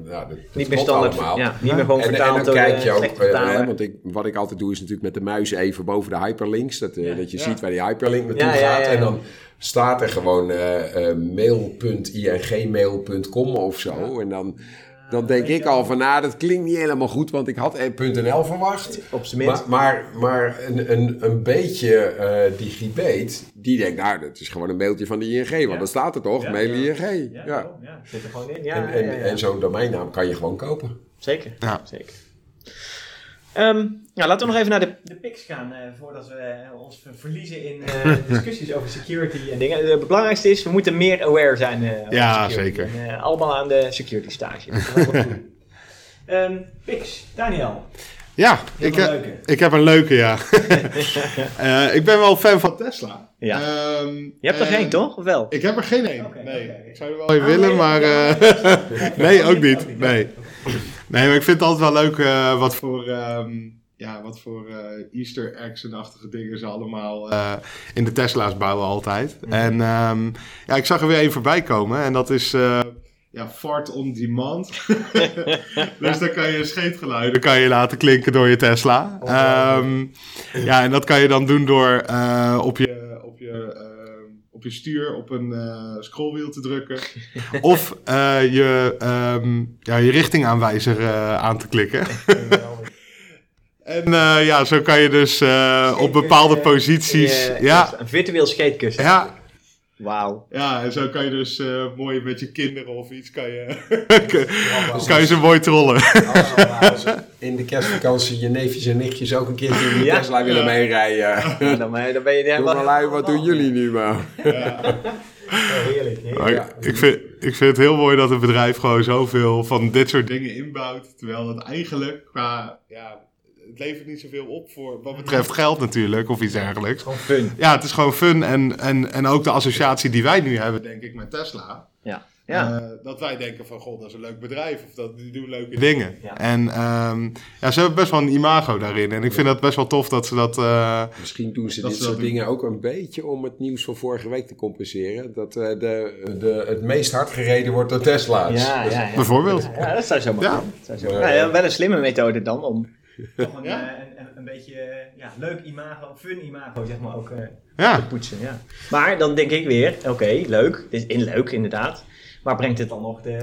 ja, dat, dat Niet meer standaard. Ja, niet meer gewoon En, en vertaald dan door kijk je ook, eh, want ik, wat ik altijd doe is natuurlijk met de muis even boven de hyperlinks. Dat, eh, Ja. dat je Ja. ziet waar die hyperlink naartoe gaat. ja, ja. En dan staat er gewoon eh eh mail.ingmail.com of zo. En dan dan denk ik al van, nou, dat klinkt niet helemaal goed, want ik had .nl verwacht. Op zijn minst. Maar, maar, maar een, een, een beetje eh digibet, die denkt, nou, dat is gewoon een mailtje van de ING, want Ja. dat staat er toch, Ja, mail ja. ING. Ja, ja, ja. Zit er gewoon in. Ja, en, ja, en, ja, ja. en zo'n domeinnaam kan je gewoon kopen. Zeker. Ja. Zeker. Ehm, ja, laten we nog even naar de, de picks gaan, eh, voordat we eh, ons ver- verliezen in eh, discussies over security en dingen. Het belangrijkste is, we moeten meer aware zijn eh, over Ja, security. zeker. En, eh, allemaal aan de security stage. Goed. Ehm, picks, Daniel. Ja, ik, leuke. ik heb een leuke, ja. Eh, ik ben wel fan van Tesla. Ja. Ehm, Je hebt er en- geen, toch? Of wel? Ik heb er geen één. Nee, ik zou er wel een Ah, willen, nee, maar... eh, nee, ook Ook niet. niet. Nee. Nee, maar ik vind het altijd wel leuk eh, wat voor, ehm, ja, wat voor eh, Easter eggs en achtige dingen ze allemaal eh, in de Tesla's bouwen altijd. En ehm, ja, ik zag er weer één voorbij komen en dat is... ja, fart on demand. dus dan kan je scheetgeluiden kan je laten klinken door je Tesla. Ehm, ja, en dat kan je dan doen door op je, op je stuur op een eh, scrollwiel te drukken. of eh, je, ehm, ja, je richtingaanwijzer eh, aan te klikken. en eh, ja, zo kan je dus eh, op bepaalde posities... ja, Een virtueel skatekussen. ja, Wauw. ja, en zo kan je dus eh, mooi met je kinderen of iets... kan je, kan je ze mooi trollen. Als, als in de kerstvakantie je neefjes en nichtjes ook een keertje in de Ja. Tesla willen Ja. meerijden. Dan, ben je- dan ben je helemaal... Jongelui, wat doen jullie nu maar? Heerlijk, heerlijk. Maar Ja. ik, vind, ik vind het heel mooi dat een bedrijf gewoon zoveel van dit soort dingen inbouwt. Terwijl het eigenlijk qua, ja, het levert niet zoveel op voor wat betreft geld natuurlijk of iets dergelijks. Gewoon fun. Ja, het is gewoon fun en, en, en ook de associatie die wij nu hebben, denk ik, met Tesla. Ja. Ja. Eh, dat wij denken van, god, dat is een leuk bedrijf of dat, die doen leuke dingen. Ja. En ehm, ja, ze hebben best wel een imago daarin. En ik vind dat best wel tof dat ze dat... eh, Misschien doen ze dit ze soort doen. dingen ook een beetje om het nieuws van vorige week te compenseren. Dat eh, de, de, het meest hard gereden wordt door Tesla's. Ja, ja, ja. bijvoorbeeld. Ja, dat zou zo maar Ja. zou zo Maar, nou, ja, wel een slimme methode dan om toch een, Ja. eh, een, een, een beetje eh, ja, leuk imago, fun imago zeg maar ook eh, te Ja, poetsen. Ja. Maar dan denk ik weer, oké, leuk. Dit is in leuk inderdaad. Maar brengt het dan nog de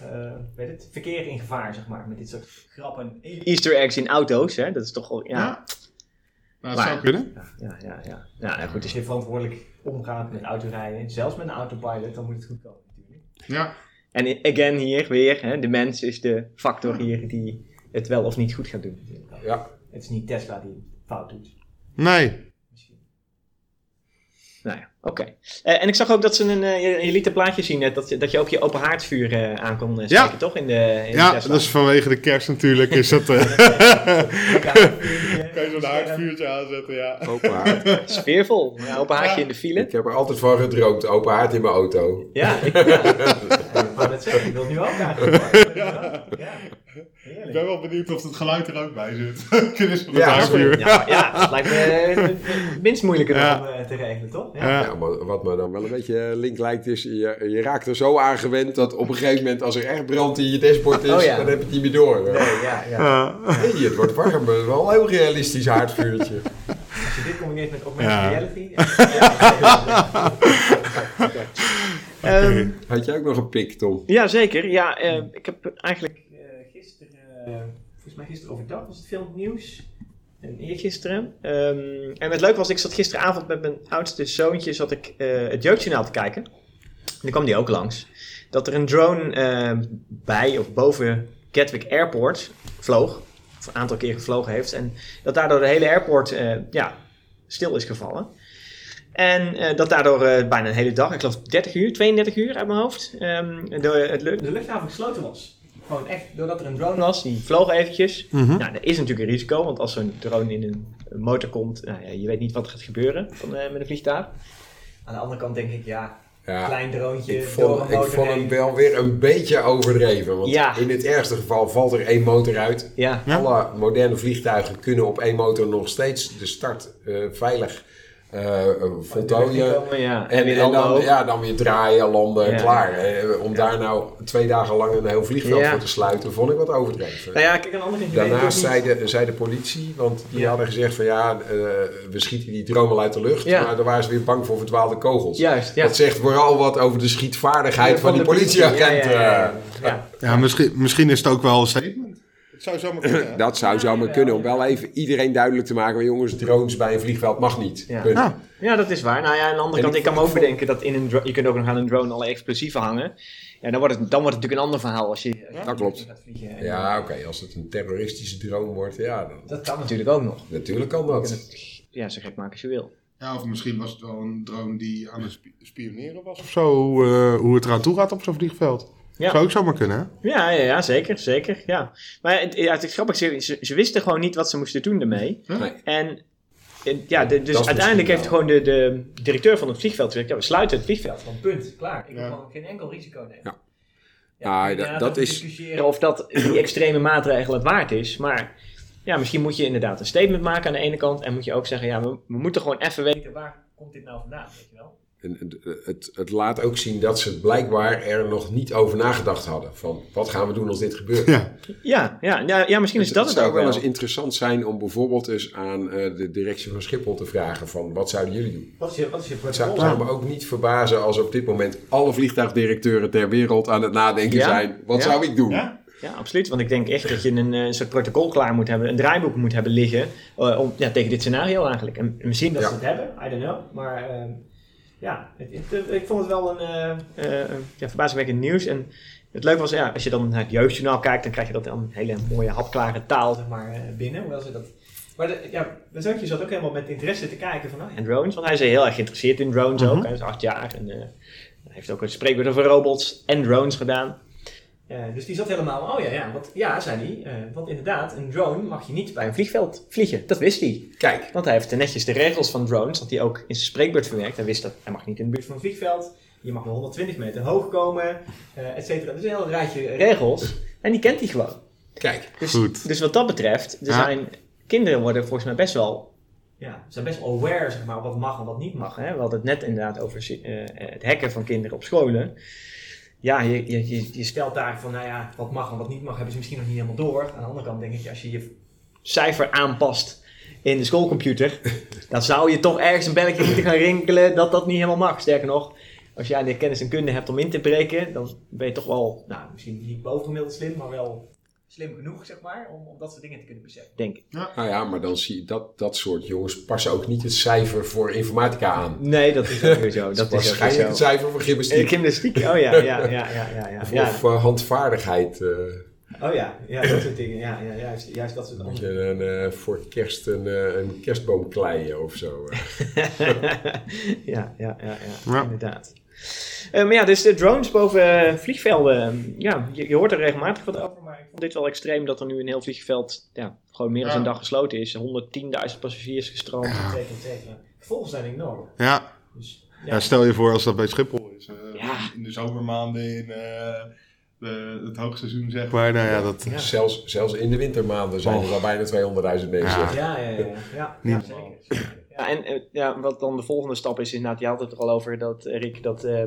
eh, weet het, verkeer in gevaar, zeg maar, met dit soort grappen. Easter eggs in auto's, hè? dat is toch wel, ja. Ja. nou, dat Maar- zou kunnen. Ja, ja, ja. ja. ja nou goed, als je verantwoordelijk omgaat met autorijden, zelfs met een autopilot, dan moet het goed komen natuurlijk. Ja. En again hier weer, hè, de mens is de factor hier die het wel of niet goed gaat doen. Ja. Het is niet Tesla die het fout doet. Nee. Misschien. Nou ja, oké. Eh, en ik zag ook dat ze een, eh, je, liet een plaatje zien, net, dat, je- dat je ook je open haardvuur eh, aan kon eh, Ja. steken, toch? In de, in de Ja, dat is vanwege de kerst natuurlijk. Is dat, eh, Kan je zo'n haardvuurtje aanzetten, ja. Open haard. Sfeervol. Een open haardje Ja. in de file. Ik heb er altijd van gedroomd. Open haard in mijn auto. Ja, ik, ja. zeggen, ik wil nu ook eigenlijk. Ja. ja. Ik ben wel benieuwd of het geluid er ook bij zit. Kennis van het Ja, haardvuur. Ja, ja, dat lijkt me minst moeilijker Ja. om eh, te regelen, toch? Ja. Ja. Maar wat me dan wel een beetje link lijkt is, je, je raakt er zo aan gewend dat op een gegeven moment als er echt brand in je dashboard is, Oh ja. dan heb je het niet meer door. Nee, ja, ja. Hey, het wordt warm, maar wel een heel realistisch haardvuurtje. Als je dit combineert met augmented Ja. reality. Ja, Oké. Ehm, Had jij ook nog een pik, Tom? ja, zeker. Ja, eh, ik heb eigenlijk eh, gisteren, eh, volgens mij gisteren overdag was het veel nieuws. En eergisteren. Ehm en het leuke was, ik zat gisteravond met mijn oudste zoontje zat ik, eh, het jeugdjournaal te kijken. En dan kwam die ook langs. Dat er een drone eh, bij of boven Gatwick Airport vloog. Of een aantal keer gevlogen heeft. En dat daardoor de hele airport eh, ja, stil is gevallen. En eh, dat daardoor bijna een hele dag, ik geloof 30 uur, 32 uur uit mijn hoofd, ehm, de, het de luchthaven gesloten was. Gewoon echt, doordat er een drone was, die vloog eventjes. Mhm. Nou, er is natuurlijk een risico, want als zo'n drone in een, motor komt, nou ja, je weet niet wat er gaat gebeuren van, eh, met een vliegtuig. Aan de andere kant denk ik, ja, Ja, klein droontje ik door vond, een ik motor vond hem wel weer een beetje overdreven. Want Ja. in het ergste geval valt er één motor uit. Ja. Alle moderne vliegtuigen kunnen op één motor nog steeds de start eh, veilig voltooien. Ja, En, dan, ja, dan weer draaien, landen, Ja. klaar. Eh, om daar nou twee dagen lang een heel vliegveld Ja. voor te sluiten, vond ik wat overdreven. Nou ja, kijk, de andere Daarnaast zei de, zei de politie, want die Ja. hadden gezegd van ja, eh, we schieten die drone al uit de lucht. Ja. Maar daar waren ze weer bang voor verdwaalde kogels. Juist, ja. Dat zegt vooral wat over de schietvaardigheid van, die de politie. politieagent. Ja, ja, ja, eh. ja. Ja. Ja, misschien, misschien is het ook wel een statement. Het zou zomaar kunnen. hè? Dat zou zomaar Ja, kunnen, om ja. wel even iedereen duidelijk te maken. Maar jongens, drones bij een vliegveld mag niet. Ja. Punt. Ja. Ja, dat is waar. Nou ja, aan de andere En kant, ik- kan me ook bedenken dat in een drone, je kunt ook nog aan een drone alle explosieven hangen. Ja, dan wordt het, dan wordt het natuurlijk een ander verhaal als je, je Dat klopt. Ja, oké, als het een terroristische drone wordt, ja, dan, Dat kan natuurlijk ook nog. natuurlijk kan dat. het ja, zo gek maken als je wil. Ja, of misschien was het wel een drone die aan het spi- spioneren was of zo. Hoe, eh, hoe het eraan toe gaat op zo'n vliegveld. Ja. Zou ook zomaar kunnen, hè? Ja, ja, ja zeker, zeker. Ja. Maar het, ja, het is grappig, ze, ze, wisten gewoon niet wat ze moesten doen ermee. Nee. En en ja, de- dus uiteindelijk heeft gewoon de, de directeur van het vliegveld gezegd, ja, we sluiten het vliegveld. Van punt, klaar. Ik wil Ja. gewoon geen enkel risico nemen. Ja. Ja, Ja, ik dat- is- discussiëren of dat die extreme maatregel het waard is. Maar ja, misschien moet je inderdaad een statement maken aan de ene kant. En moet je ook zeggen, ja, we, we moeten gewoon even weten waar komt dit nou vandaan, weet je wel. En het, het, het laat ook zien dat ze blijkbaar er nog niet over nagedacht hadden. Van, wat gaan we doen als dit gebeurt? Ja. Ja, ja, ja, ja misschien is dat het, zou ook wel. wel eens interessant zijn om bijvoorbeeld eens aan eh, de directie van Schiphol te vragen van, wat zouden jullie doen? Wat is je, wat is je Het zou, protocol? zou me ook niet verbazen als op dit moment alle vliegtuigdirecteuren ter wereld aan het nadenken Ja? zijn. Wat Ja? zou ik doen? Ja? Ja, absoluut. Want ik denk echt dat je een, eh, een soort protocol klaar moet hebben, een draaiboek moet hebben liggen eh, om, ja, tegen dit scenario eigenlijk. En misschien dat Ja. ze het hebben, I don't know. Maar ehm, ja, ik vond het wel een eh, ja, verbazingwekkend nieuws. En het leuke was, ja, als je dan naar het jeugdjournaal kijkt, dan krijg je dat dan een hele mooie hapklare taal zeg maar, eh, binnen. Hoewel ze dat... Maar de, ja, mijn zoontje zat ook helemaal met interesse te kijken van, oh, en drones. Want hij is heel erg geïnteresseerd in drones ook. Hij is acht jaar en hij heeft ook een spreekwoord over robots en drones gedaan. Eh, dus die zat helemaal, oh ja, ja, wat, ja, zei hij. eh, want inderdaad, een drone mag je niet bij een vliegveld vliegen. Dat wist hij. Kijk, Want hij heeft netjes de regels van drones, dat hij ook in zijn spreekbeurt verwerkt. Hij wist dat hij mag niet in de buurt van een vliegveld. Je mag wel 120 meter hoog komen, eh et cetera. Dus een heel rijtje regels. En die kent hij gewoon. kijk. Dus, Goed. dus wat dat betreft, er Ja. zijn, kinderen worden volgens mij best wel, ja, zijn best wel aware, zeg maar, wat mag en wat niet mag. Hè? We hadden het net inderdaad over eh, het hacken van kinderen op scholen. Ja, je, je, je, je stelt daar van, nou ja, wat mag en wat niet mag, hebben ze misschien nog niet helemaal door. Aan de andere kant denk ik, als je je cijfer aanpast in de schoolcomputer, dan zou je toch ergens een belletje moeten gaan rinkelen dat dat niet helemaal mag. Sterker nog, als jij de kennis en kunde hebt om in te breken, dan ben je toch wel, nou, misschien niet bovengemiddeld slim, maar wel slim genoeg, zeg maar, om, om dat soort dingen te kunnen beseffen, denk ik. Nou ja, maar dan zie je dat dat soort jongens passen ook niet het cijfer voor informatica aan. Nee, dat is ook weer zo. Dat is Waarschijnlijk het cijfer voor Eh, gymnastiek. Gymnastiek, oh ja, ja, ja, ja, ja. ja, Of, ja. of, eh, handvaardigheid. eh, Oh ja, ja, dat soort dingen. Ja, ja juist, juist dat soort moet je andere. een, eh, voor kerst een, eh, een kerstboom kleien of zo. eh. ja, ja, ja, ja, Ja. inderdaad. Eh, maar ja, dus de drones boven vliegvelden. ja, je, je hoort er regelmatig wat over, dit wel extreem dat er nu een heel vliegveld ja, gewoon meer dan Ja. een dag gesloten is. 110.000 passagiers gestroomd, cetera. Gevolgen zijn enorm. Ja. Dus, Ja, ja, stel je voor als dat bij Schiphol is. eh, Ja. In de zomermaanden, in eh, de, het hoogseizoen zeg maar. Nou ja, dat... Ja. Zelfs, zelfs in de wintermaanden zijn er al bijna 200.000 mensen. Ja. Ja, ja, ja. ja. ja, Niet zeker. Ja, en eh, ja, wat dan de volgende stap is, inderdaad, je had het er al over dat, eh, Rick, dat eh,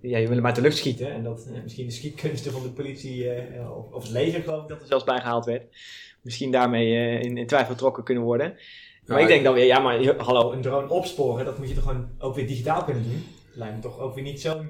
ja, je wil hem uit de lucht schieten. En dat misschien de schietkunsten van de politie, of, of het leger geloof ik, dat er zelfs bij gehaald werd. Misschien daarmee in, in twijfel getrokken kunnen worden. Maar Ja, ik denk dan weer, ja, maar hallo, een drone opsporen, dat moet je toch gewoon ook weer digitaal kunnen doen? Lijkt me toch ook weer niet zo...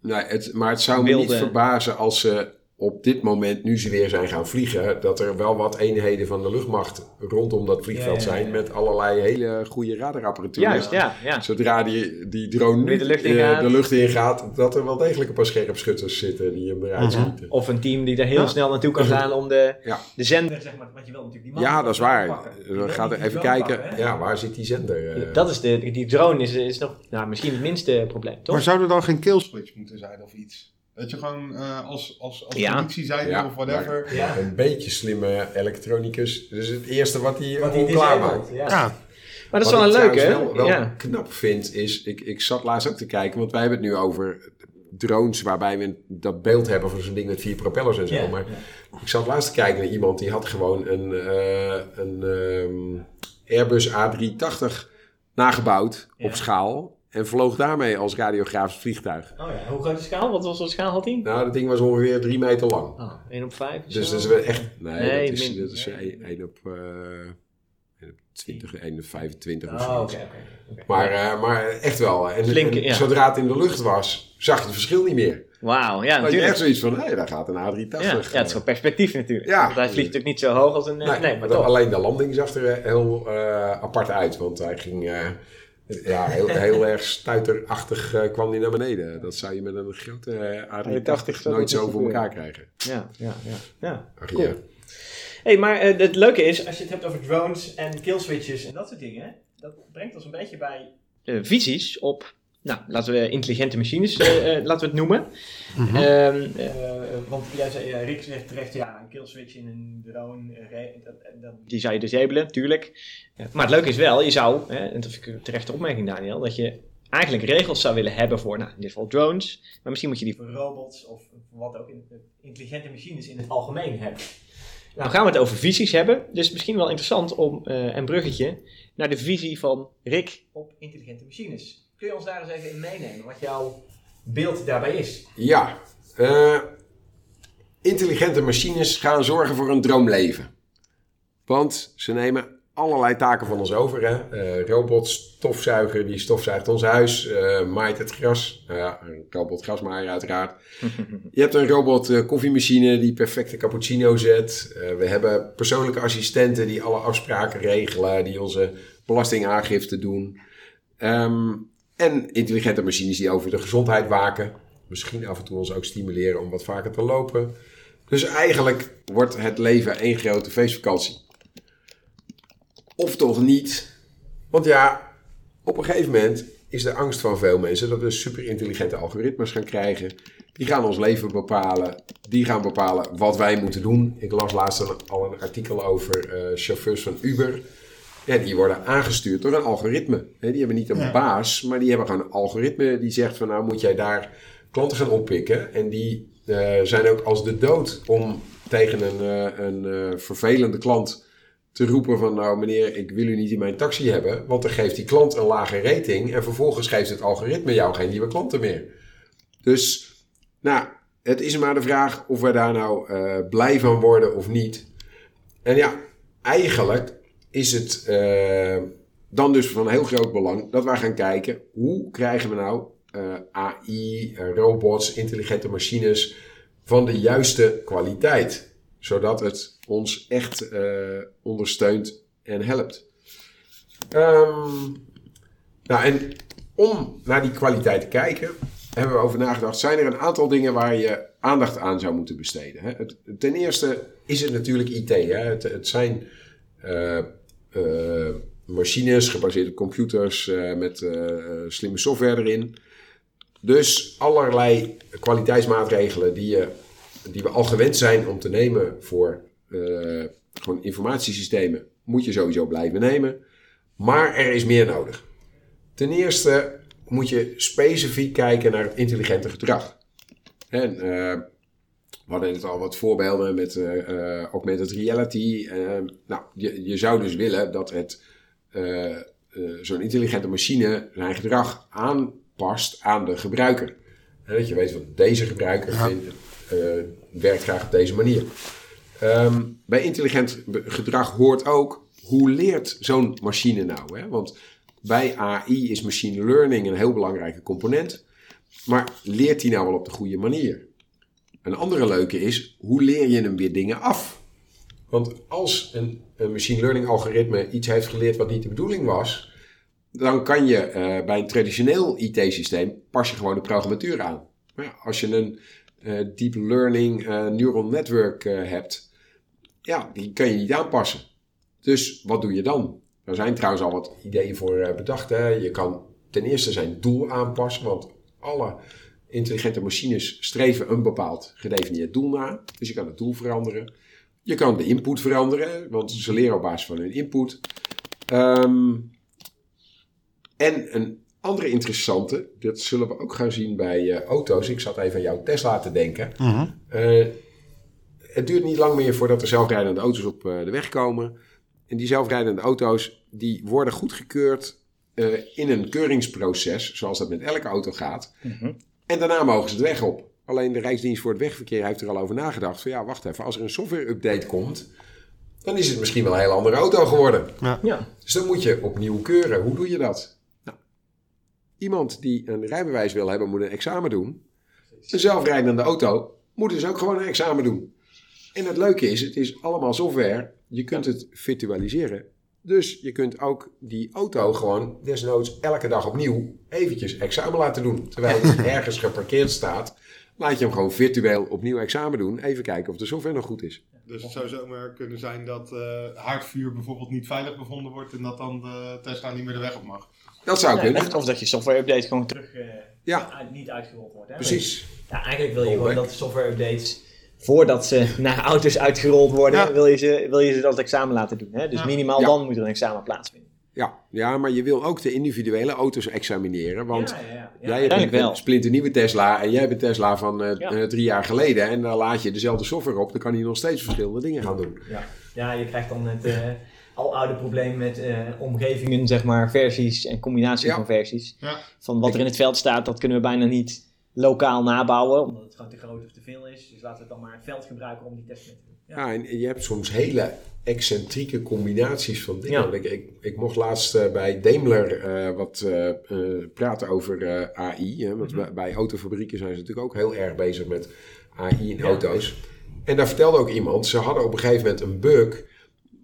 Nee, het, maar het zou me Wilde- niet verbazen als ze op dit moment, nu ze weer zijn gaan vliegen, dat er wel wat eenheden van de luchtmacht rondom dat vliegveld Ja, ja, ja. zijn met allerlei hele goede radarapparatuur. Juist, ja, ja. Zodra die, die drone nu de lucht in eh, gaat. de lucht in gaat, dat er wel degelijk een paar scherpschutters zitten die hem eruit Mhm. schieten. Of een team die er heel Ja. snel naartoe kan gaan om de, Ja. de zender, zeg maar, want je wil natuurlijk die man Ja, dat is waar. We gaan er even kijken. pakken, ja, waar zit die zender? eh? Dat is de, die drone is, is nog nou, misschien het minste probleem, toch? Maar zou er dan geen killswitch moeten zijn of iets? Dat je gewoon eh, als, als, als Ja. zijn Ja, of whatever. Ja. Een beetje slimme elektronicus. Dus het eerste wat hij Wat disabled, maakt. Ja. Ja, Maar dat is Wat wel een ik leuke, hè? wel, wel ja. knap vind is, ik, ik zat laatst ook te kijken, want wij hebben het nu over drones waarbij we dat beeld hebben van zo'n ding met vier propellers en zo. Ja, Maar ja. ik zat laatst te kijken naar iemand die had gewoon een, eh, een ehm, Airbus A380 nagebouwd Ja. op schaal. En vloog daarmee als radiografisch vliegtuig. Oh ja, hoe groot is de schaal? Wat was de schaal had hij? Nou, dat ding was ongeveer drie meter lang. Oh, 1 op 5? Dus dat is wel echt... Nee, Nee, dat is, min- dat is nee. 1 op, eh 1 op 20, 1 op 25 of Oh, zo. oké, oké. oké. Maar, eh, maar echt wel. En, Flinke, en ja. zodra het in de lucht was, zag je het verschil niet meer. Wauw, ja, had je natuurlijk. echt zoiets van, hé, daar gaat een A380. Ja, ja, het is gewoon perspectief natuurlijk. Ja. Want hij vliegt natuurlijk niet zo hoog als een... eh, Nee, nee, maar dan- toch. alleen de landing zag er eh, heel eh, apart uit. Want hij ging eh, ja, heel, heel erg stuiterachtig eh, kwam hij naar beneden. Dat zou je met een grote eh, A380 A380 zou nooit zo voor elkaar krijgen. Ja, ja, ja. ja. Ach, Cool. ja. hey, maar eh, het leuke is, als je het hebt over drones en killswitches en dat soort dingen, dat brengt ons een beetje bij eh, visies op, nou, laten we intelligente machines, laten we het noemen. Ehm, eh, want jij zei, Rick zegt terecht, ja, een killswitch in een drone, dat, dat, die zou je disabelen, tuurlijk. Eh, maar het leuke is wel, je zou, hè, en dat vind ik een terechte opmerking Daniel, dat je eigenlijk regels zou willen hebben voor, nou, in dit geval drones, maar misschien moet je die voor robots of wat ook, in, intelligente machines in het algemeen hebben. Nou gaan we het over visies hebben, dus misschien wel interessant om eh, een bruggetje naar de visie van Rick op intelligente machines. Kun je ons daar eens even in meenemen, wat jouw beeld daarbij is? Ja, eh, intelligente machines gaan zorgen voor een droomleven. Want ze nemen allerlei taken van ons over. Hè? Eh, robot, stofzuiger, die stofzuigt ons huis, eh, maait het gras. Nou ja, een robot grasmaaier uiteraard. Je hebt een robot eh, koffiemachine die perfecte cappuccino zet. We hebben persoonlijke assistenten die alle afspraken regelen, die onze belastingaangifte doen. Ehm, en intelligente machines die over de gezondheid waken. Misschien af en toe ons ook stimuleren om wat vaker te lopen. Dus eigenlijk wordt het leven één grote feestvakantie. Of toch niet? Want ja, op een gegeven moment is de angst van veel mensen dat we superintelligente algoritmes gaan krijgen. Die gaan ons leven bepalen. Die gaan bepalen wat wij moeten doen. Ik las laatst een- al een artikel over eh, chauffeurs van Uber. Ja, die worden aangestuurd door een algoritme. Hè, die hebben niet een baas, maar die hebben gewoon een algoritme die zegt van nou moet jij daar klanten gaan oppikken. En die eh, zijn ook als de dood om tegen een, eh, een eh, vervelende klant te roepen van nou meneer, ik wil u niet in mijn taxi hebben. Want dan geeft die klant een lage rating en vervolgens geeft het algoritme jou geen nieuwe klanten meer. Dus nou, het is maar de vraag of we daar nou eh, blij van worden of niet. En ja, eigenlijk is het eh, dan dus van heel groot belang dat wij gaan kijken hoe krijgen we nou eh, AI, robots, intelligente machines van de juiste kwaliteit. Zodat het ons echt eh, ondersteunt en helpt. Ehm, nou, en om naar die kwaliteit te kijken, hebben we over nagedacht. Zijn er een aantal dingen waar je aandacht aan zou moeten besteden? Hè? Het, ten eerste is het natuurlijk IT. Hè? Het, het zijn eh, eh, machines gebaseerd op computers met slimme software erin. Dus allerlei kwaliteitsmaatregelen die, je, die we al gewend zijn om te nemen voor eh, gewoon informatiesystemen, moet je sowieso blijven nemen. Maar er is meer nodig. Ten eerste moet je specifiek kijken naar het intelligente gedrag. En, eh, we hadden net al wat voorbeelden met eh, augmented reality. Nou, je, je zou dus willen dat het zo'n intelligente machine zijn gedrag aanpast aan de gebruiker. En dat je weet van deze gebruiker vindt, eh, werkt graag op deze manier. Ehm, bij intelligent gedrag hoort ook hoe leert zo'n machine nou? Hè? Want bij AI is machine learning een heel belangrijke component. Maar leert hij nou wel op de goede manier? Een andere leuke is, hoe leer je hem weer dingen af? Want als een, machine learning algoritme iets heeft geleerd wat niet de bedoeling was, dan kan je eh, bij een traditioneel IT-systeem pas je gewoon de programmatuur aan. Maar als je een eh, deep learning eh, neural network eh, hebt, ja, die kan je niet aanpassen. Dus wat doe je dan? Er zijn trouwens al wat ideeën voor eh, bedacht. Hè. Je kan ten eerste zijn doel aanpassen, want alle intelligente machines streven een bepaald gedefinieerd doel na. Dus je kan het doel veranderen. Je kan de input veranderen, want ze leren op basis van hun input. Ehm, en een andere interessante, dat zullen we ook gaan zien bij eh, auto's. Ik zat even aan jouw Tesla te denken. Eh, het duurt niet lang meer voordat er zelfrijdende auto's op eh, de weg komen. En die zelfrijdende auto's die worden goedgekeurd eh, in een keuringsproces, zoals dat met elke auto gaat. Mhm. En daarna mogen ze de weg op. Alleen de Rijksdienst voor het Wegverkeer heeft er al over nagedacht. Van ja, wacht even, als er een software-update komt, dan is het misschien wel een heel andere auto geworden. Ja. Dus dan moet je opnieuw keuren. Hoe doe je dat? Iemand die een rijbewijs wil hebben, moet een examen doen. Een zelfrijdende auto moet dus ook gewoon een examen doen. En het leuke is, het is allemaal software. Je kunt het virtualiseren. Dus je kunt ook die auto gewoon desnoods elke dag opnieuw eventjes examen laten doen. Terwijl het ergens geparkeerd staat, laat je hem gewoon virtueel opnieuw examen doen. Even kijken of de software nog goed is. Dus het zou zomaar kunnen zijn dat eh, haardvuur bijvoorbeeld niet veilig bevonden wordt en dat dan de Tesla niet meer de weg op mag. Dat zou Ja, kunnen. of, of dat je software-update gewoon terug eh, Ja. uit- niet uitgerold wordt. Hè? Precies. Ja, eigenlijk wil je gewoon dat de software-updates, voordat ze naar auto's uitgerold worden, Ja. wil, je ze, wil je ze dat examen laten doen. Hè? Dus Ja. minimaal Ja. dan moet er een examen plaatsvinden. Ja, ja, maar je wil ook de individuele auto's examineren. Want ja, ja, ja. ja, jij hebt een, splinternieuwe Tesla en jij hebt een Tesla van eh, Ja. eh, drie jaar geleden. En dan laat je dezelfde software op. Dan kan hij nog steeds verschillende dingen gaan doen. Ja. ja, je krijgt dan het eh al oude probleem met eh, omgevingen, zeg maar, versies en combinatie Ja. van versies. Ja. Van wat er in het veld staat, dat kunnen we bijna niet lokaal nabouwen, omdat het gewoon te groot of te veel is. Dus laten we dan maar het veld gebruiken om die test mee te doen. Ja. Ja, en je hebt soms hele excentrieke combinaties van dingen. Ik, ik, ik mocht laatst eh, bij Daimler eh, wat praten over eh, AI. Hè, want Mhm. bij, bij autofabrieken zijn ze natuurlijk ook heel erg bezig met AI in Ja. auto's. En daar vertelde ook iemand, ze hadden op een gegeven moment een bug.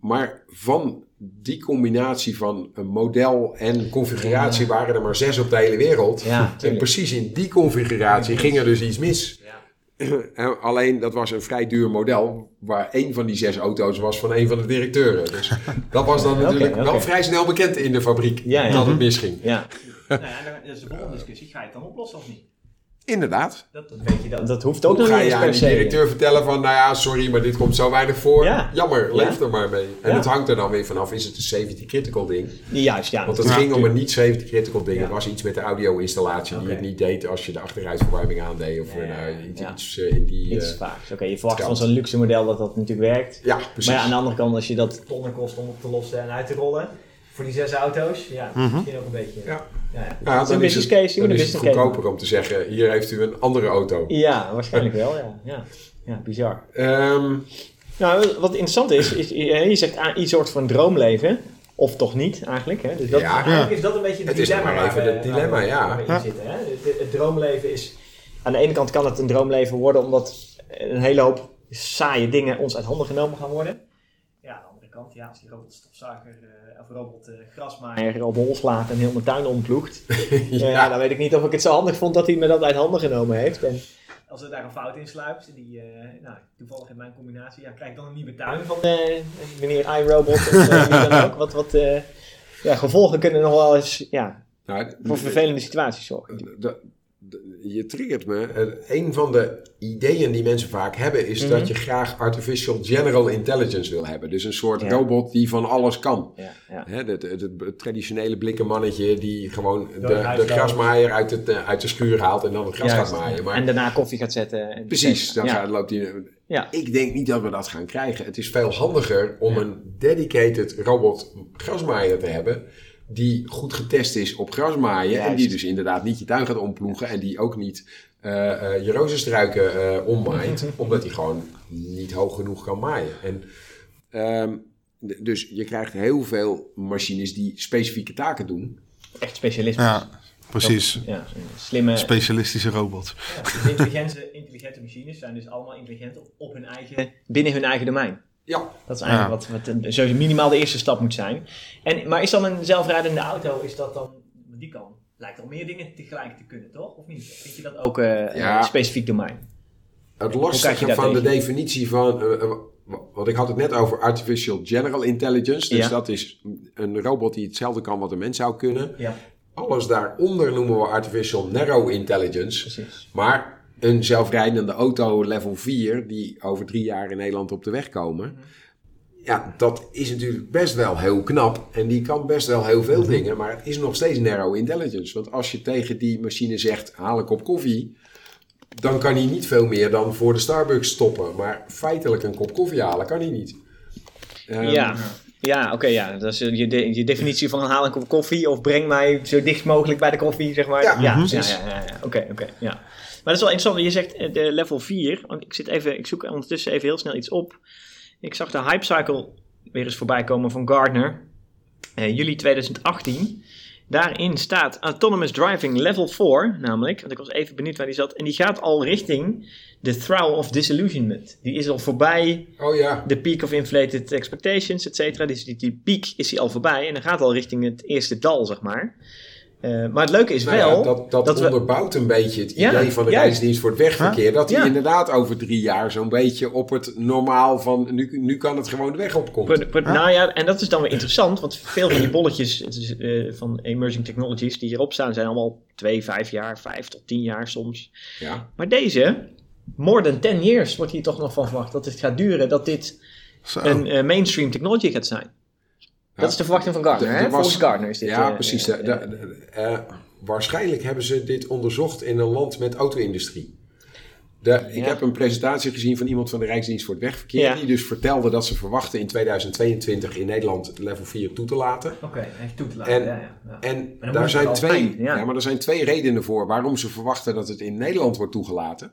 Maar van die combinatie van een model en configuratie waren er maar zes op de hele wereld. Ja, en precies in die configuratie ging er dus iets mis. Ja. En Alleen dat was een vrij duur model, waar één van die zes auto's was van een van de directeuren. Dus dat was dan natuurlijk wel vrij snel bekend in de fabriek Ja, ja. dat het misging. Ja. nou dat is de volgende discussie. Ga je het dan oplossen of niet? Inderdaad. Dat, dat, weet je, dat, dat hoeft ook nog ga niet je eens aan per die se. directeur vertellen van, nou ja, sorry, maar dit komt zo weinig voor. Ja. Jammer, Ja. leef er maar mee. En Ja. het hangt er dan weer vanaf, is het een safety critical ding? Juist, ja. Want het Ja, ging om een niet safety critical ding. Ja. Het was iets met de audio-installatie die Oké. het niet deed als je de achteruitverwarming aandeed. Of Ja, eh, nou, iets, ja. iets eh, in die... Iets eh, vaaks. Oké, je verwacht van zo'n luxe model dat dat natuurlijk werkt. ja, precies. Maar ja, aan de andere kant, als je dat tonnen kost om op te lossen en uit te rollen, voor die zes auto's, ja, misschien ook een beetje. Ja. dan is het, case, je dan is het case goedkoper om te zeggen, hier heeft u een andere auto. Ja, waarschijnlijk wel, ja. Ja, ja bizar. Ehm, Nou, wat interessant is, is je je zegt AI soort van droomleven. Of toch niet, eigenlijk. Hè? Dus dat, Ja. eigenlijk is dat een beetje het, Het is dilemma waar we- het dilemma, waar we- ja. waar we in Ja. zitten. Hè? Het, het droomleven is... Aan de ene kant kan het een droomleven worden omdat een hele hoop saaie dingen ons uit handen genomen gaan worden. Ja, aan de andere kant, ja, als die robotstofzuiger eh, of robot eh, grasmaaier op hol slaat en heel mijn tuin omploegt. ja. ja. dan weet ik niet of ik het zo handig vond dat hij me dat uit handen genomen heeft. En als er daar een fout in sluipt, die eh, nou, toevallig in mijn combinatie, ja, krijg ik dan een nieuwe tuin van eh, meneer iRobot of eh, dan ook. Wat, wat eh, ja, gevolgen kunnen nog wel eens ja, Nou, voor vervelende situaties zorgen. Je triggert me. Eh, Een van de ideeën die mensen vaak hebben is Mhm. dat je graag artificial general intelligence wil hebben. Dus een soort Ja. robot die van alles kan. Ja, ja. Hè, het, het, het traditionele blikken mannetje die gewoon de, de grasmaaier uit, het, eh, uit de schuur haalt en dan het gras Juist. gaat maaien. Maar En daarna koffie gaat zetten. En Precies, dan ja. gaat, loopt hij. Ja. Ik denk niet dat we dat gaan krijgen. Het is veel handiger om Ja. een dedicated robot grasmaaier te hebben. Die goed getest is op grasmaaien. En die dus inderdaad niet je tuin gaat omploegen. En die ook niet eh, eh, je rozenstruiken eh ommaait. omdat hij gewoon niet hoog genoeg kan maaien. En, ehm, dus je krijgt heel veel machines die specifieke taken doen. Echt specialisme. Ja, precies. Ja, slimme, Specialistische robots. ja, dus intelligente, intelligente machines zijn dus allemaal intelligent op, op hun eigen, binnen hun eigen domein. Ja, Dat is eigenlijk wat, wat een- sowieso minimaal de eerste stap moet zijn. En, maar is dan een zelfrijdende auto, is dat dan, die kan, lijkt al meer dingen tegelijk te kunnen, toch? Of niet? Vind je dat ook eh, Ja. een specifiek domein? Het lastige van de definitie van. eh, eh, want ik had het net over artificial general intelligence. Dus Ja. dat is een robot die hetzelfde kan wat een mens zou kunnen. Ja, Alles daaronder noemen we artificial narrow intelligence. precies. Maar een zelfrijdende auto level 4, die over drie jaar in Nederland op de weg komen. Mhm. Ja, dat is natuurlijk best wel heel knap. En die kan best wel heel veel dingen. Maar het is nog steeds narrow intelligence. Want als je tegen die machine zegt: haal een kop koffie. Dan kan hij niet veel meer dan voor de Starbucks stoppen. Maar feitelijk een kop koffie halen kan hij niet. Ehm, ja. Ja, oké, ja. Dat is je, de- je definitie van haal een kop koffie of breng mij zo dicht mogelijk bij de koffie, zeg maar. Ja, ja, ja, precies. ja, ja, ja. Oké, oké, ja. Maar dat is wel interessant, want je zegt eh, de level 4. Want ik, zit even, ik zoek ondertussen even heel snel iets op. Ik zag de hype cycle weer eens voorbij komen van Gardner. Eh, juli 2018. Daarin staat Autonomous Driving Level 4, namelijk. Want ik was even benieuwd waar die zat. En die gaat al richting de Throw of Disillusionment. Die is al voorbij Oh ja. de peak of inflated expectations, et cetera. Dus die, die piek is hij al voorbij en dan gaat al richting het eerste dal, zeg maar. Eh, maar het leuke is Nou ja, wel... dat, dat, dat we- onderbouwt een beetje het Ja, idee van de juist. Rijksdienst voor het Wegverkeer. Dat die Ja. inderdaad over drie jaar zo'n beetje op het normaal van nu, nu kan het gewoon de weg. Pro- pro- Nou ja, en dat is dan weer interessant, want veel van die bolletjes het is, eh, van emerging technologies die hierop staan zijn allemaal twee, vijf jaar, vijf tot tien jaar soms. Ja. Maar deze, more than 10 years, wordt hier toch nog van verwacht dat het gaat duren, dat dit Zo. een eh, mainstream technology gaat zijn. Dat is de verwachting van Gardner, Er- hè? was- Volgens Gardner is dit... ja, eh, precies. eh, De- de- de- eh, waarschijnlijk hebben ze dit onderzocht in een land met auto-industrie. De, ik Ja. heb een presentatie gezien van iemand van de Rijksdienst voor het Wegverkeer. Ja. Die dus vertelde dat ze verwachten in 2022 in Nederland level 4 toe te laten. Oké, echt toe te laten, En- ja. En daar zijn, twee, ja. maar er zijn twee redenen voor waarom ze verwachten dat het in Nederland wordt toegelaten.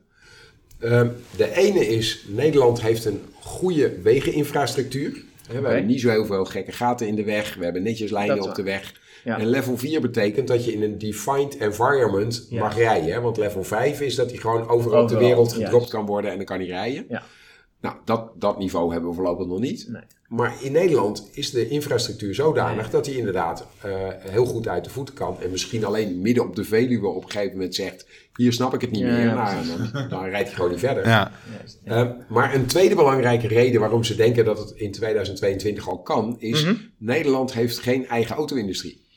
Ehm, de ene is, Nederland heeft een goede wegeninfrastructuur. We hebben niet zo heel veel gekke gaten in de weg. We hebben netjes lijnen op de weg. Ja. En level 4 betekent dat je in een defined environment Ja. mag rijden. Hè? Want level 5 is dat hij gewoon overal, Overal, wereld juist. gedropt kan worden en dan kan hij rijden. Nou, dat, dat niveau hebben we voorlopig nog niet. Nee. Maar in Nederland is de infrastructuur zodanig dat hij inderdaad eh, heel goed uit de voeten kan. En misschien alleen midden op de Veluwe op een gegeven moment zegt: Hier snap ik het niet Ja, meer. ja, nou, en dan, dan rijdt hij gewoon niet verder. Ja. Eh, maar een tweede belangrijke reden waarom ze denken dat het in 2022 al kan, is Mhm. Nederland heeft geen eigen auto-industrie.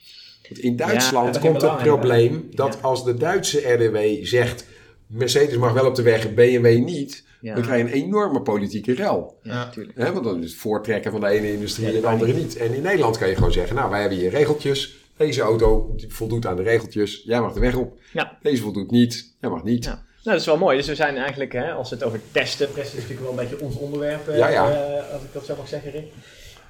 Want in Duitsland komt het probleem dat als de Duitse RDW zegt Mercedes mag wel op de weg, BMW niet, Ja. dan krijg je een enorme politieke rel. Ja, natuurlijk. Want dan is het voortrekken van de ene industrie Ja, en de andere niet. En in Nederland kan je gewoon zeggen, nou wij hebben hier regeltjes. Deze auto voldoet aan de regeltjes, jij mag de weg op. Ja. Deze voldoet niet, jij mag niet. Ja. Nou, dat is wel mooi. Dus we zijn eigenlijk, hè, als we het over testen, testen is natuurlijk wel een beetje ons onderwerp, eh, Ja, ja. eh, als ik dat zo mag zeggen, Rick.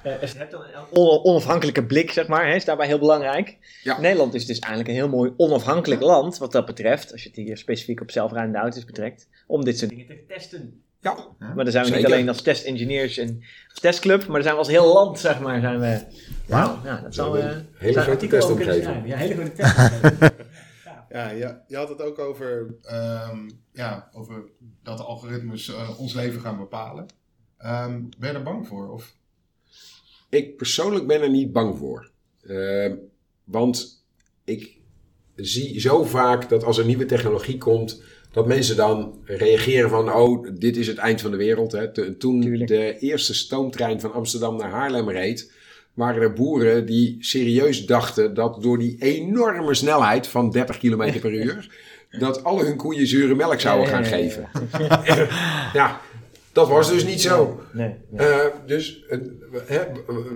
Eh, je hebt dan een on- onafhankelijke blik, zeg maar, hè, is daarbij heel belangrijk. Ja. Nederland is dus eigenlijk een heel mooi onafhankelijk land, wat dat betreft, als je het hier specifiek op zelfrijdende auto's betrekt, om dit soort dingen te testen. Ja, Maar dan zijn we niet alleen als testengineers en als testclub, maar dan zijn we als heel land, zeg maar, zijn we... Wauw, ja, dat zou... een eh, hele een grote over kunnen testomgeving. schrijven. Ja, hele grote testomgeving. Ja, je, je had het ook over, ehm, ja, over dat de algoritmes eh, ons leven gaan bepalen. Ehm, ben je er bang voor? Of? Ik persoonlijk ben er niet bang voor. Ehm, want ik zie zo vaak dat als er nieuwe technologie komt, dat mensen dan reageren van, oh, dit is het eind van de wereld. Hè. Toen Tuurlijk. de eerste stoomtrein van Amsterdam naar Haarlem reed, waren er boeren die serieus dachten dat door die enorme snelheid van 30 km per uur, dat alle hun koeien zure melk zouden gaan geven. ja, dat was dus niet zo. Nee, nee. Eh, dus eh, hè, eh,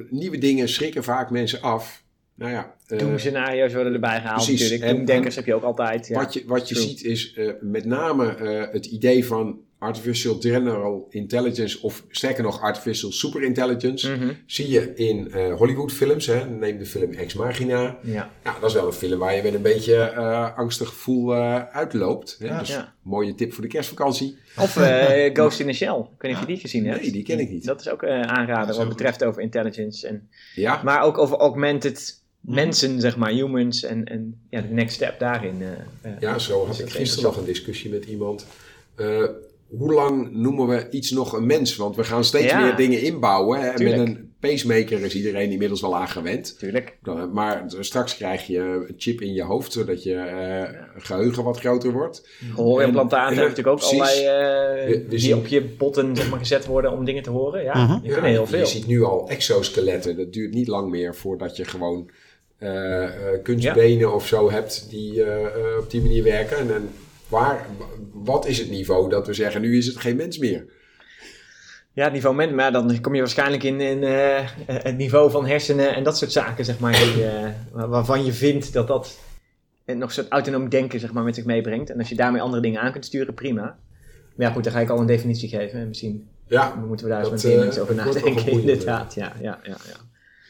nieuwe dingen schrikken vaak mensen af. Nou ja, eh, Doemscenario's worden erbij gehaald precies. natuurlijk. En- Doemdenkers heb je ook altijd. Ja. wat je, wat je true. ziet is eh, met name eh, het idee van artificial general intelligence, of sterker nog artificial superintelligence, Mhm. zie je in eh Hollywood-films. hè. Neem de film Ex Machina. Ja. Ja, dat is wel een film waar je met een beetje eh, angstig gevoel eh, uitloopt. Hè? Ja. Dus Ja. mooie tip voor de kerstvakantie. Of Ghost in the Shell. Ik weet niet of je die gezien hebt. Nee, die ken ik niet. Dat is ook aanrader wat betreft over intelligence. En, Ja, maar ook over augmented mensen, zeg maar, humans. En, en ja, de next step daarin. Ja, zo had ik gisteren nog een discussie met iemand. Hoe lang noemen we iets nog een mens? Want we gaan steeds Ja. meer dingen inbouwen. Hè? En met een pacemaker is iedereen inmiddels wel aan gewend. Tuurlijk. Dan- Maar straks krijg je een chip in je hoofd, zodat je eh, geheugen wat groter wordt. Gehoorimplantaten En- hebben natuurlijk ook precies. allerlei eh, We- we die zien- op je botten zeg maar, gezet worden om dingen te horen. Ja, Mhm. die kunnen heel Je veel. ziet nu al exoskeletten. Dat duurt niet lang meer voordat je gewoon eh, eh, kunstbenen of zo hebt die op die manier werken. En, en waar, wat is het niveau dat we zeggen, nu is het geen mens meer? Ja, het niveau men, maar dan kom je waarschijnlijk in, in eh, het niveau van hersenen en dat soort zaken, zeg maar, die, eh, waar- waarvan je vindt dat dat nog een soort autonoom denken zeg maar, met zich meebrengt. En als je daarmee andere dingen aan kunt sturen, prima. Maar ja, goed, dan ga ik al een definitie geven. En misschien Ja, moeten we daar eens met meer eh, mensen over nadenken, inderdaad. Ja, ja, ja, ja.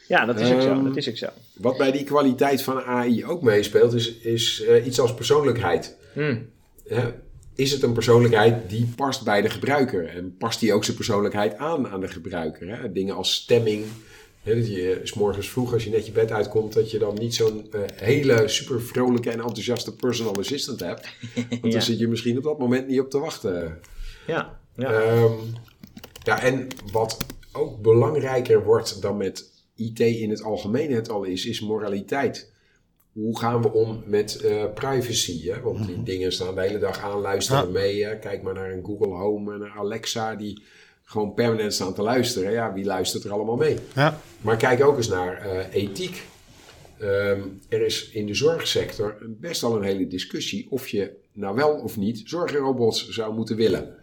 Ja, dat is ook zo. Ehm, Dat is ook zo. Wat bij die kwaliteit van AI ook meespeelt, is, is iets als persoonlijkheid. Hmm. Hè, is het een persoonlijkheid die past bij de gebruiker? En past die ook zijn persoonlijkheid aan aan de gebruiker? Hè? Dingen als stemming. Hè, dat je eh, s morgens vroeg, als je net je bed uitkomt, dat je dan niet zo'n eh, hele super vrolijke en enthousiaste personal assistant hebt. Want Ja. daar zit je misschien op dat moment niet op te wachten. Ja, ja. Ehm, ja, en wat ook belangrijker wordt dan met IT in het algemeen het al is, is moraliteit. Hoe gaan we om met eh, privacy? Hè? Want die dingen staan de hele dag aan, luisteren Ja. mee. Hè? Kijk maar naar een Google Home en naar Alexa, die gewoon permanent staan te luisteren. Ja, wie luistert er allemaal mee? Ja. Maar kijk ook eens naar eh, ethiek. Ehm, er is in de zorgsector best wel een hele discussie of je nou wel of niet zorgrobots zou moeten willen.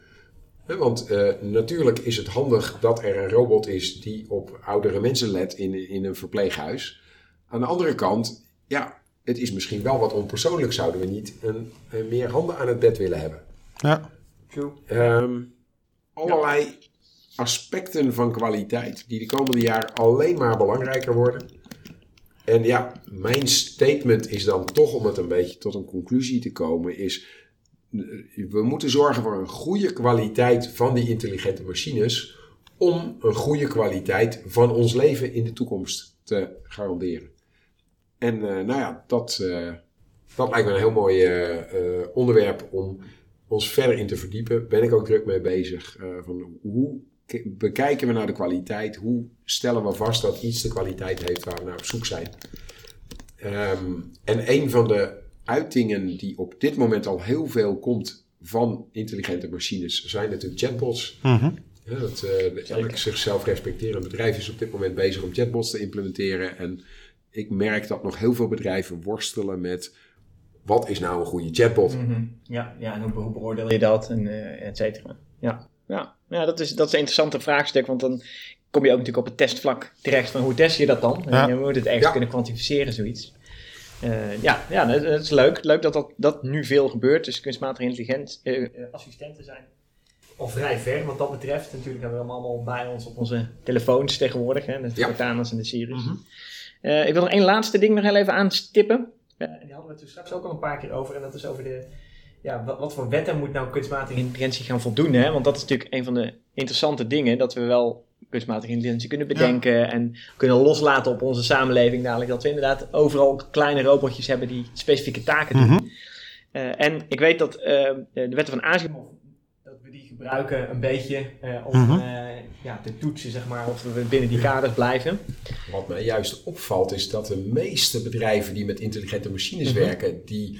Want eh, natuurlijk is het handig dat er een robot is die op oudere mensen let in, in een verpleeghuis. Aan de andere kant, ja, het is misschien wel wat onpersoonlijk. Zouden we niet een, een meer handen aan het bed willen hebben? Ja. Ehm, allerlei aspecten van kwaliteit die de komende jaren alleen maar belangrijker worden. En ja, mijn statement is dan toch om het een beetje tot een conclusie te komen, is eh, we moeten zorgen voor een goede kwaliteit van die intelligente machines om een goede kwaliteit van ons leven in de toekomst te garanderen. En eh, nou ja, dat, eh, dat lijkt me een heel mooi eh, onderwerp om ons verder in te verdiepen. Ben ik ook druk mee bezig. eh, van hoe bekijken we naar de kwaliteit? Hoe stellen we vast dat iets de kwaliteit heeft waar we naar op zoek zijn? Ehm, en een van de uitingen die op dit moment al heel veel komt van intelligente machines zijn natuurlijk chatbots. Mhm. Ja, dat, eh, elk zichzelf respecterend bedrijf is op dit moment bezig om chatbots te implementeren. En ik merk dat nog heel veel bedrijven worstelen met wat is nou een goede chatbot? Mhm. ja, ja, en hoe, hoe beoordeel je dat, en eh et cetera. Ja, ja. ja dat, is, dat is een interessante vraagstuk, want dan kom je ook natuurlijk op het testvlak terecht van hoe test je dat dan? Ja. En je moet het ergens Ja. kunnen kwantificeren, zoiets. Eh, ja, ja dat, dat is leuk. Leuk dat, dat dat nu veel gebeurt. Dus kunstmatige intelligent, eh, assistenten zijn al vrij ver wat dat betreft. Natuurlijk hebben we hem allemaal bij ons op onze telefoons tegenwoordig. Hè, de Ja. Cortana's en de Series. Eh, ik wil nog één laatste ding nog heel even aanstippen. Eh, en die hadden we het toen straks ook al een paar keer over. En dat is over de... Ja, wat, wat voor wetten moet nou kunstmatige intelligentie gaan voldoen? Hè? Want dat is natuurlijk een van de interessante dingen. Dat we wel kunstmatige intelligentie kunnen bedenken. En kunnen loslaten op onze samenleving dadelijk. Dat we inderdaad overal kleine robotjes hebben die specifieke taken doen. Mhm. Eh, en ik weet dat eh, de wetten van Asimov, die gebruiken een beetje eh, om Mhm. eh, ja, te toetsen, zeg maar, of we binnen die kaders blijven. Wat mij juist opvalt is dat de meeste bedrijven die met intelligente machines Mhm. werken, die,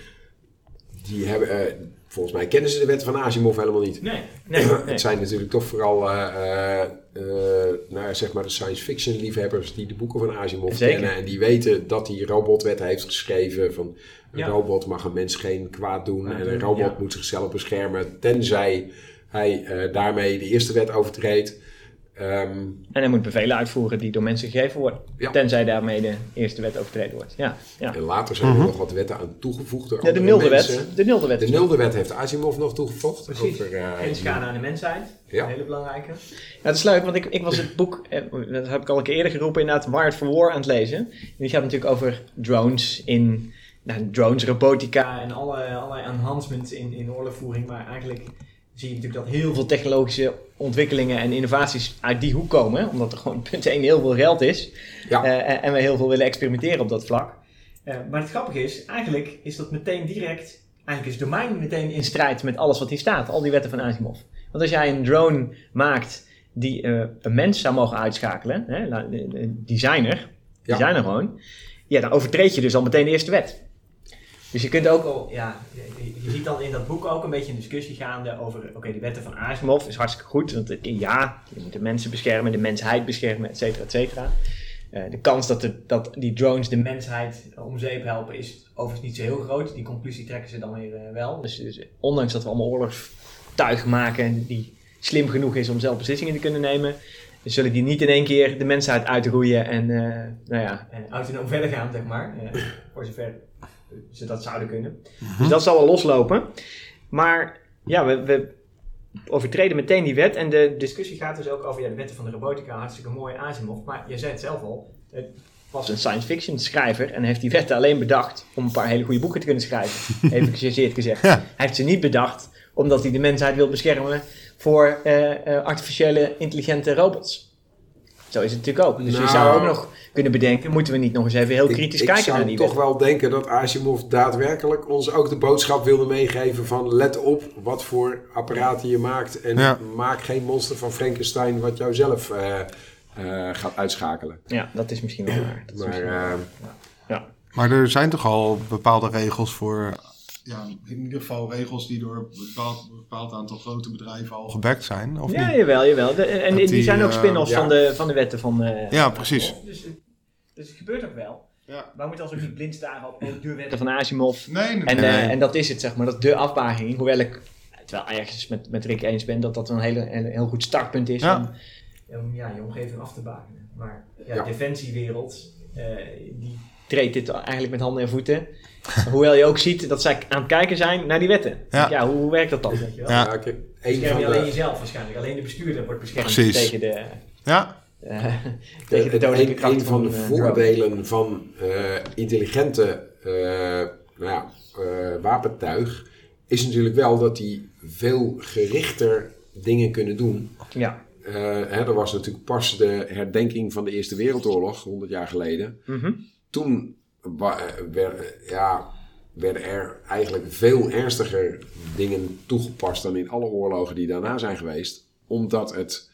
die hebben, eh, volgens mij kennen ze de wetten van Asimov helemaal niet. Nee, nee, nee. Het zijn natuurlijk toch vooral eh, eh, eh, nou, zeg maar de science fiction liefhebbers die de boeken van Asimov Zeker. kennen en die weten dat hij robotwetten heeft geschreven van een Ja. robot mag een mens geen kwaad doen en een robot ja. moet zichzelf beschermen tenzij hij eh, daarmee de eerste wet overtreedt. Ehm, En hij moet bevelen uitvoeren die door mensen gegeven worden. Ja. Tenzij daarmee de eerste wet overtreden wordt. Ja, ja. En later zijn er nog wat wetten aan toegevoegd door ja de nulde mensen. wet. De nulde wet. De nulde wet heeft Asimov nog toegevoegd. Precies. Over, eh, Geen schade aan de mensheid. Ja. Een hele belangrijke. Ja, dat is leuk, want ik, ik was het boek, eh, dat heb ik al een keer eerder geroepen, inderdaad, Wired for War aan het lezen. En die gaat natuurlijk over drones in, nou, drones, robotica en alle, allerlei enhancements in, in oorlogvoering. Maar eigenlijk zie je natuurlijk dat heel veel technologische ontwikkelingen en innovaties uit die hoek komen. hè, Omdat er gewoon punt 1 heel veel geld is. Ja. Eh, en- en we heel veel willen experimenteren op dat vlak. Eh, maar het grappige is, eigenlijk is dat meteen direct, eigenlijk is het domein meteen in strijd met alles wat hier staat. Al die wetten van Asimov. Want als jij een drone maakt die eh, een mens zou mogen uitschakelen, hè, nou, de- de designer, Ja. designer gewoon, ja, dan overtreed je dus al meteen de eerste wet. Dus je kunt ook al, ja, je, ziet dan in dat boek ook een beetje een discussie gaande over, oké, die wetten van Asimov is hartstikke goed, want eh, ja, je moet de mensen beschermen, de mensheid beschermen, et cetera, et cetera. Eh, de kans dat, de, dat die drones de mensheid om zeep helpen is overigens niet zo heel groot. Die conclusie trekken ze dan weer eh, wel. Dus, dus ondanks dat we allemaal oorlogstuig maken die slim genoeg is om zelf beslissingen te kunnen nemen, zullen die niet in één keer de mensheid uitroeien en uh, nou ja, autonoom verder gaan, zeg maar. Voor zover ze dat zouden kunnen. Dus dat zal wel loslopen. Maar ja, we, we overtreden meteen die wet. En de discussie gaat dus ook over ja, de wetten van de robotica, hartstikke mooi Asimov. Maar je zei het zelf al, was een science fiction schrijver en heeft die wetten alleen bedacht om een paar hele goede boeken te kunnen schrijven. Even gechargeerd gezegd. Ja. Hij heeft ze niet bedacht omdat hij de mensheid wil beschermen voor eh, eh, artificiële intelligente robots. Zo is het natuurlijk ook. Dus je Nou. zou ook nog kunnen bedenken, moeten we niet nog eens even heel Ik- kritisch ik, kijken zou naar die toch wetten? wel denken dat Asimov daadwerkelijk ons ook de boodschap wilde meegeven van let op wat voor apparaten je maakt en Ja. maak geen monster van Frankenstein wat jou zelf eh, eh, gaat uitschakelen. Ja, dat is misschien wel waar. Maar misschien wel waar. eh, ja. Maar er zijn toch al bepaalde regels voor Ja, in ieder geval regels die door een bepaald, bepaald aantal grote bedrijven al gebackt zijn, of ja, niet? jawel, jawel. De- en die, die, zijn ook eh, spin-offs ja. van, de, van de wetten van... eh, Ja, precies. Dus, het- dus het gebeurt ook wel. Ja. Maar we moeten ons ook niet blind staren op de wetten van Asimov. Nee, nee, En, Nee. eh, en dat is het, zeg maar. Dat is de afbaging. Hoewel ik het wel ergens met, met Rick eens ben dat dat een, hele, een heel goed startpunt is Ja. om, om ja, je omgeving af te bakenen. Maar ja, Ja. de defensiewereld, eh, die treedt dit eigenlijk met handen en voeten. Hoewel je ook ziet dat zij aan het kijken zijn naar die wetten. Ja. Ja, hoe, hoe werkt dat dan? Weet je wel? Ja. Bescherm je alleen de, jezelf waarschijnlijk. Alleen de bestuurder wordt beschermd Precies. tegen de, Ja, eh, tegen de een, dodelijke een, krachten een van de eh, voordelen van eh, intelligente eh, nou ja, eh, wapentuig is natuurlijk wel dat die veel gerichter dingen kunnen doen. Ja. Eh, hè, er was natuurlijk pas de herdenking van de Eerste Wereldoorlog, 100 jaar geleden. Mhm. Toen ja, werden er eigenlijk veel ernstiger dingen toegepast dan in alle oorlogen die daarna zijn geweest. Omdat het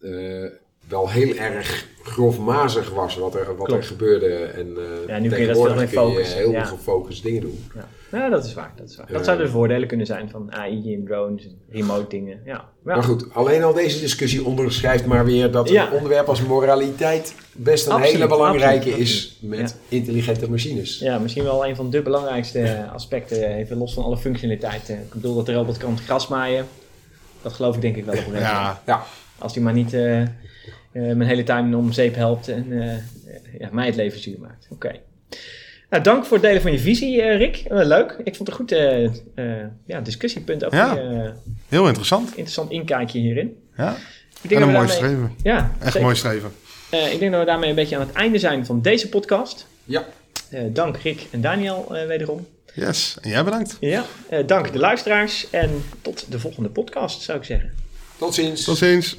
eh, wel heel erg grofmazig was wat er, wat er gebeurde. En uh, Ja, nu kun je dat veel meer focussen, heel ja. gefocust dingen doen. Ja. ja, dat is waar. Dat, is waar. dat Eh. zouden de voordelen kunnen zijn van AI en drones en remote dingen. Ja. Ja. Maar goed, alleen al deze discussie onderschrijft maar weer dat Ja. een onderwerp als moraliteit best een Absoluut, hele belangrijke absoluut, is met intelligente machines. Ja, misschien wel een van de belangrijkste aspecten, even los van alle functionaliteiten. Ik bedoel dat de robot kan gras maaien. Dat geloof ik denk ik wel op een gegeven moment. ja. Ja. Als hij maar niet eh, eh, mijn hele tuin om zeep helpt en eh, ja, mij het leven zuur maakt. Oké. Nou, dank voor het delen van je visie, eh, Rick. Eh, leuk. Ik vond het een goed eh, eh, ja, discussiepunt. Ook Ja. eh, heel interessant. interessant inkijkje hierin. Ja. Ik En dat een mooi daarmee- streven. Ja, Echt zeker. mooi streven. Eh, ik denk dat we daarmee een beetje aan het einde zijn van deze podcast. Ja. Eh, dank Rick en Daniel eh, wederom. Yes. En jij bedankt. Ja, eh, dank de luisteraars en tot de volgende podcast zou ik zeggen. Tot ziens. Tot ziens.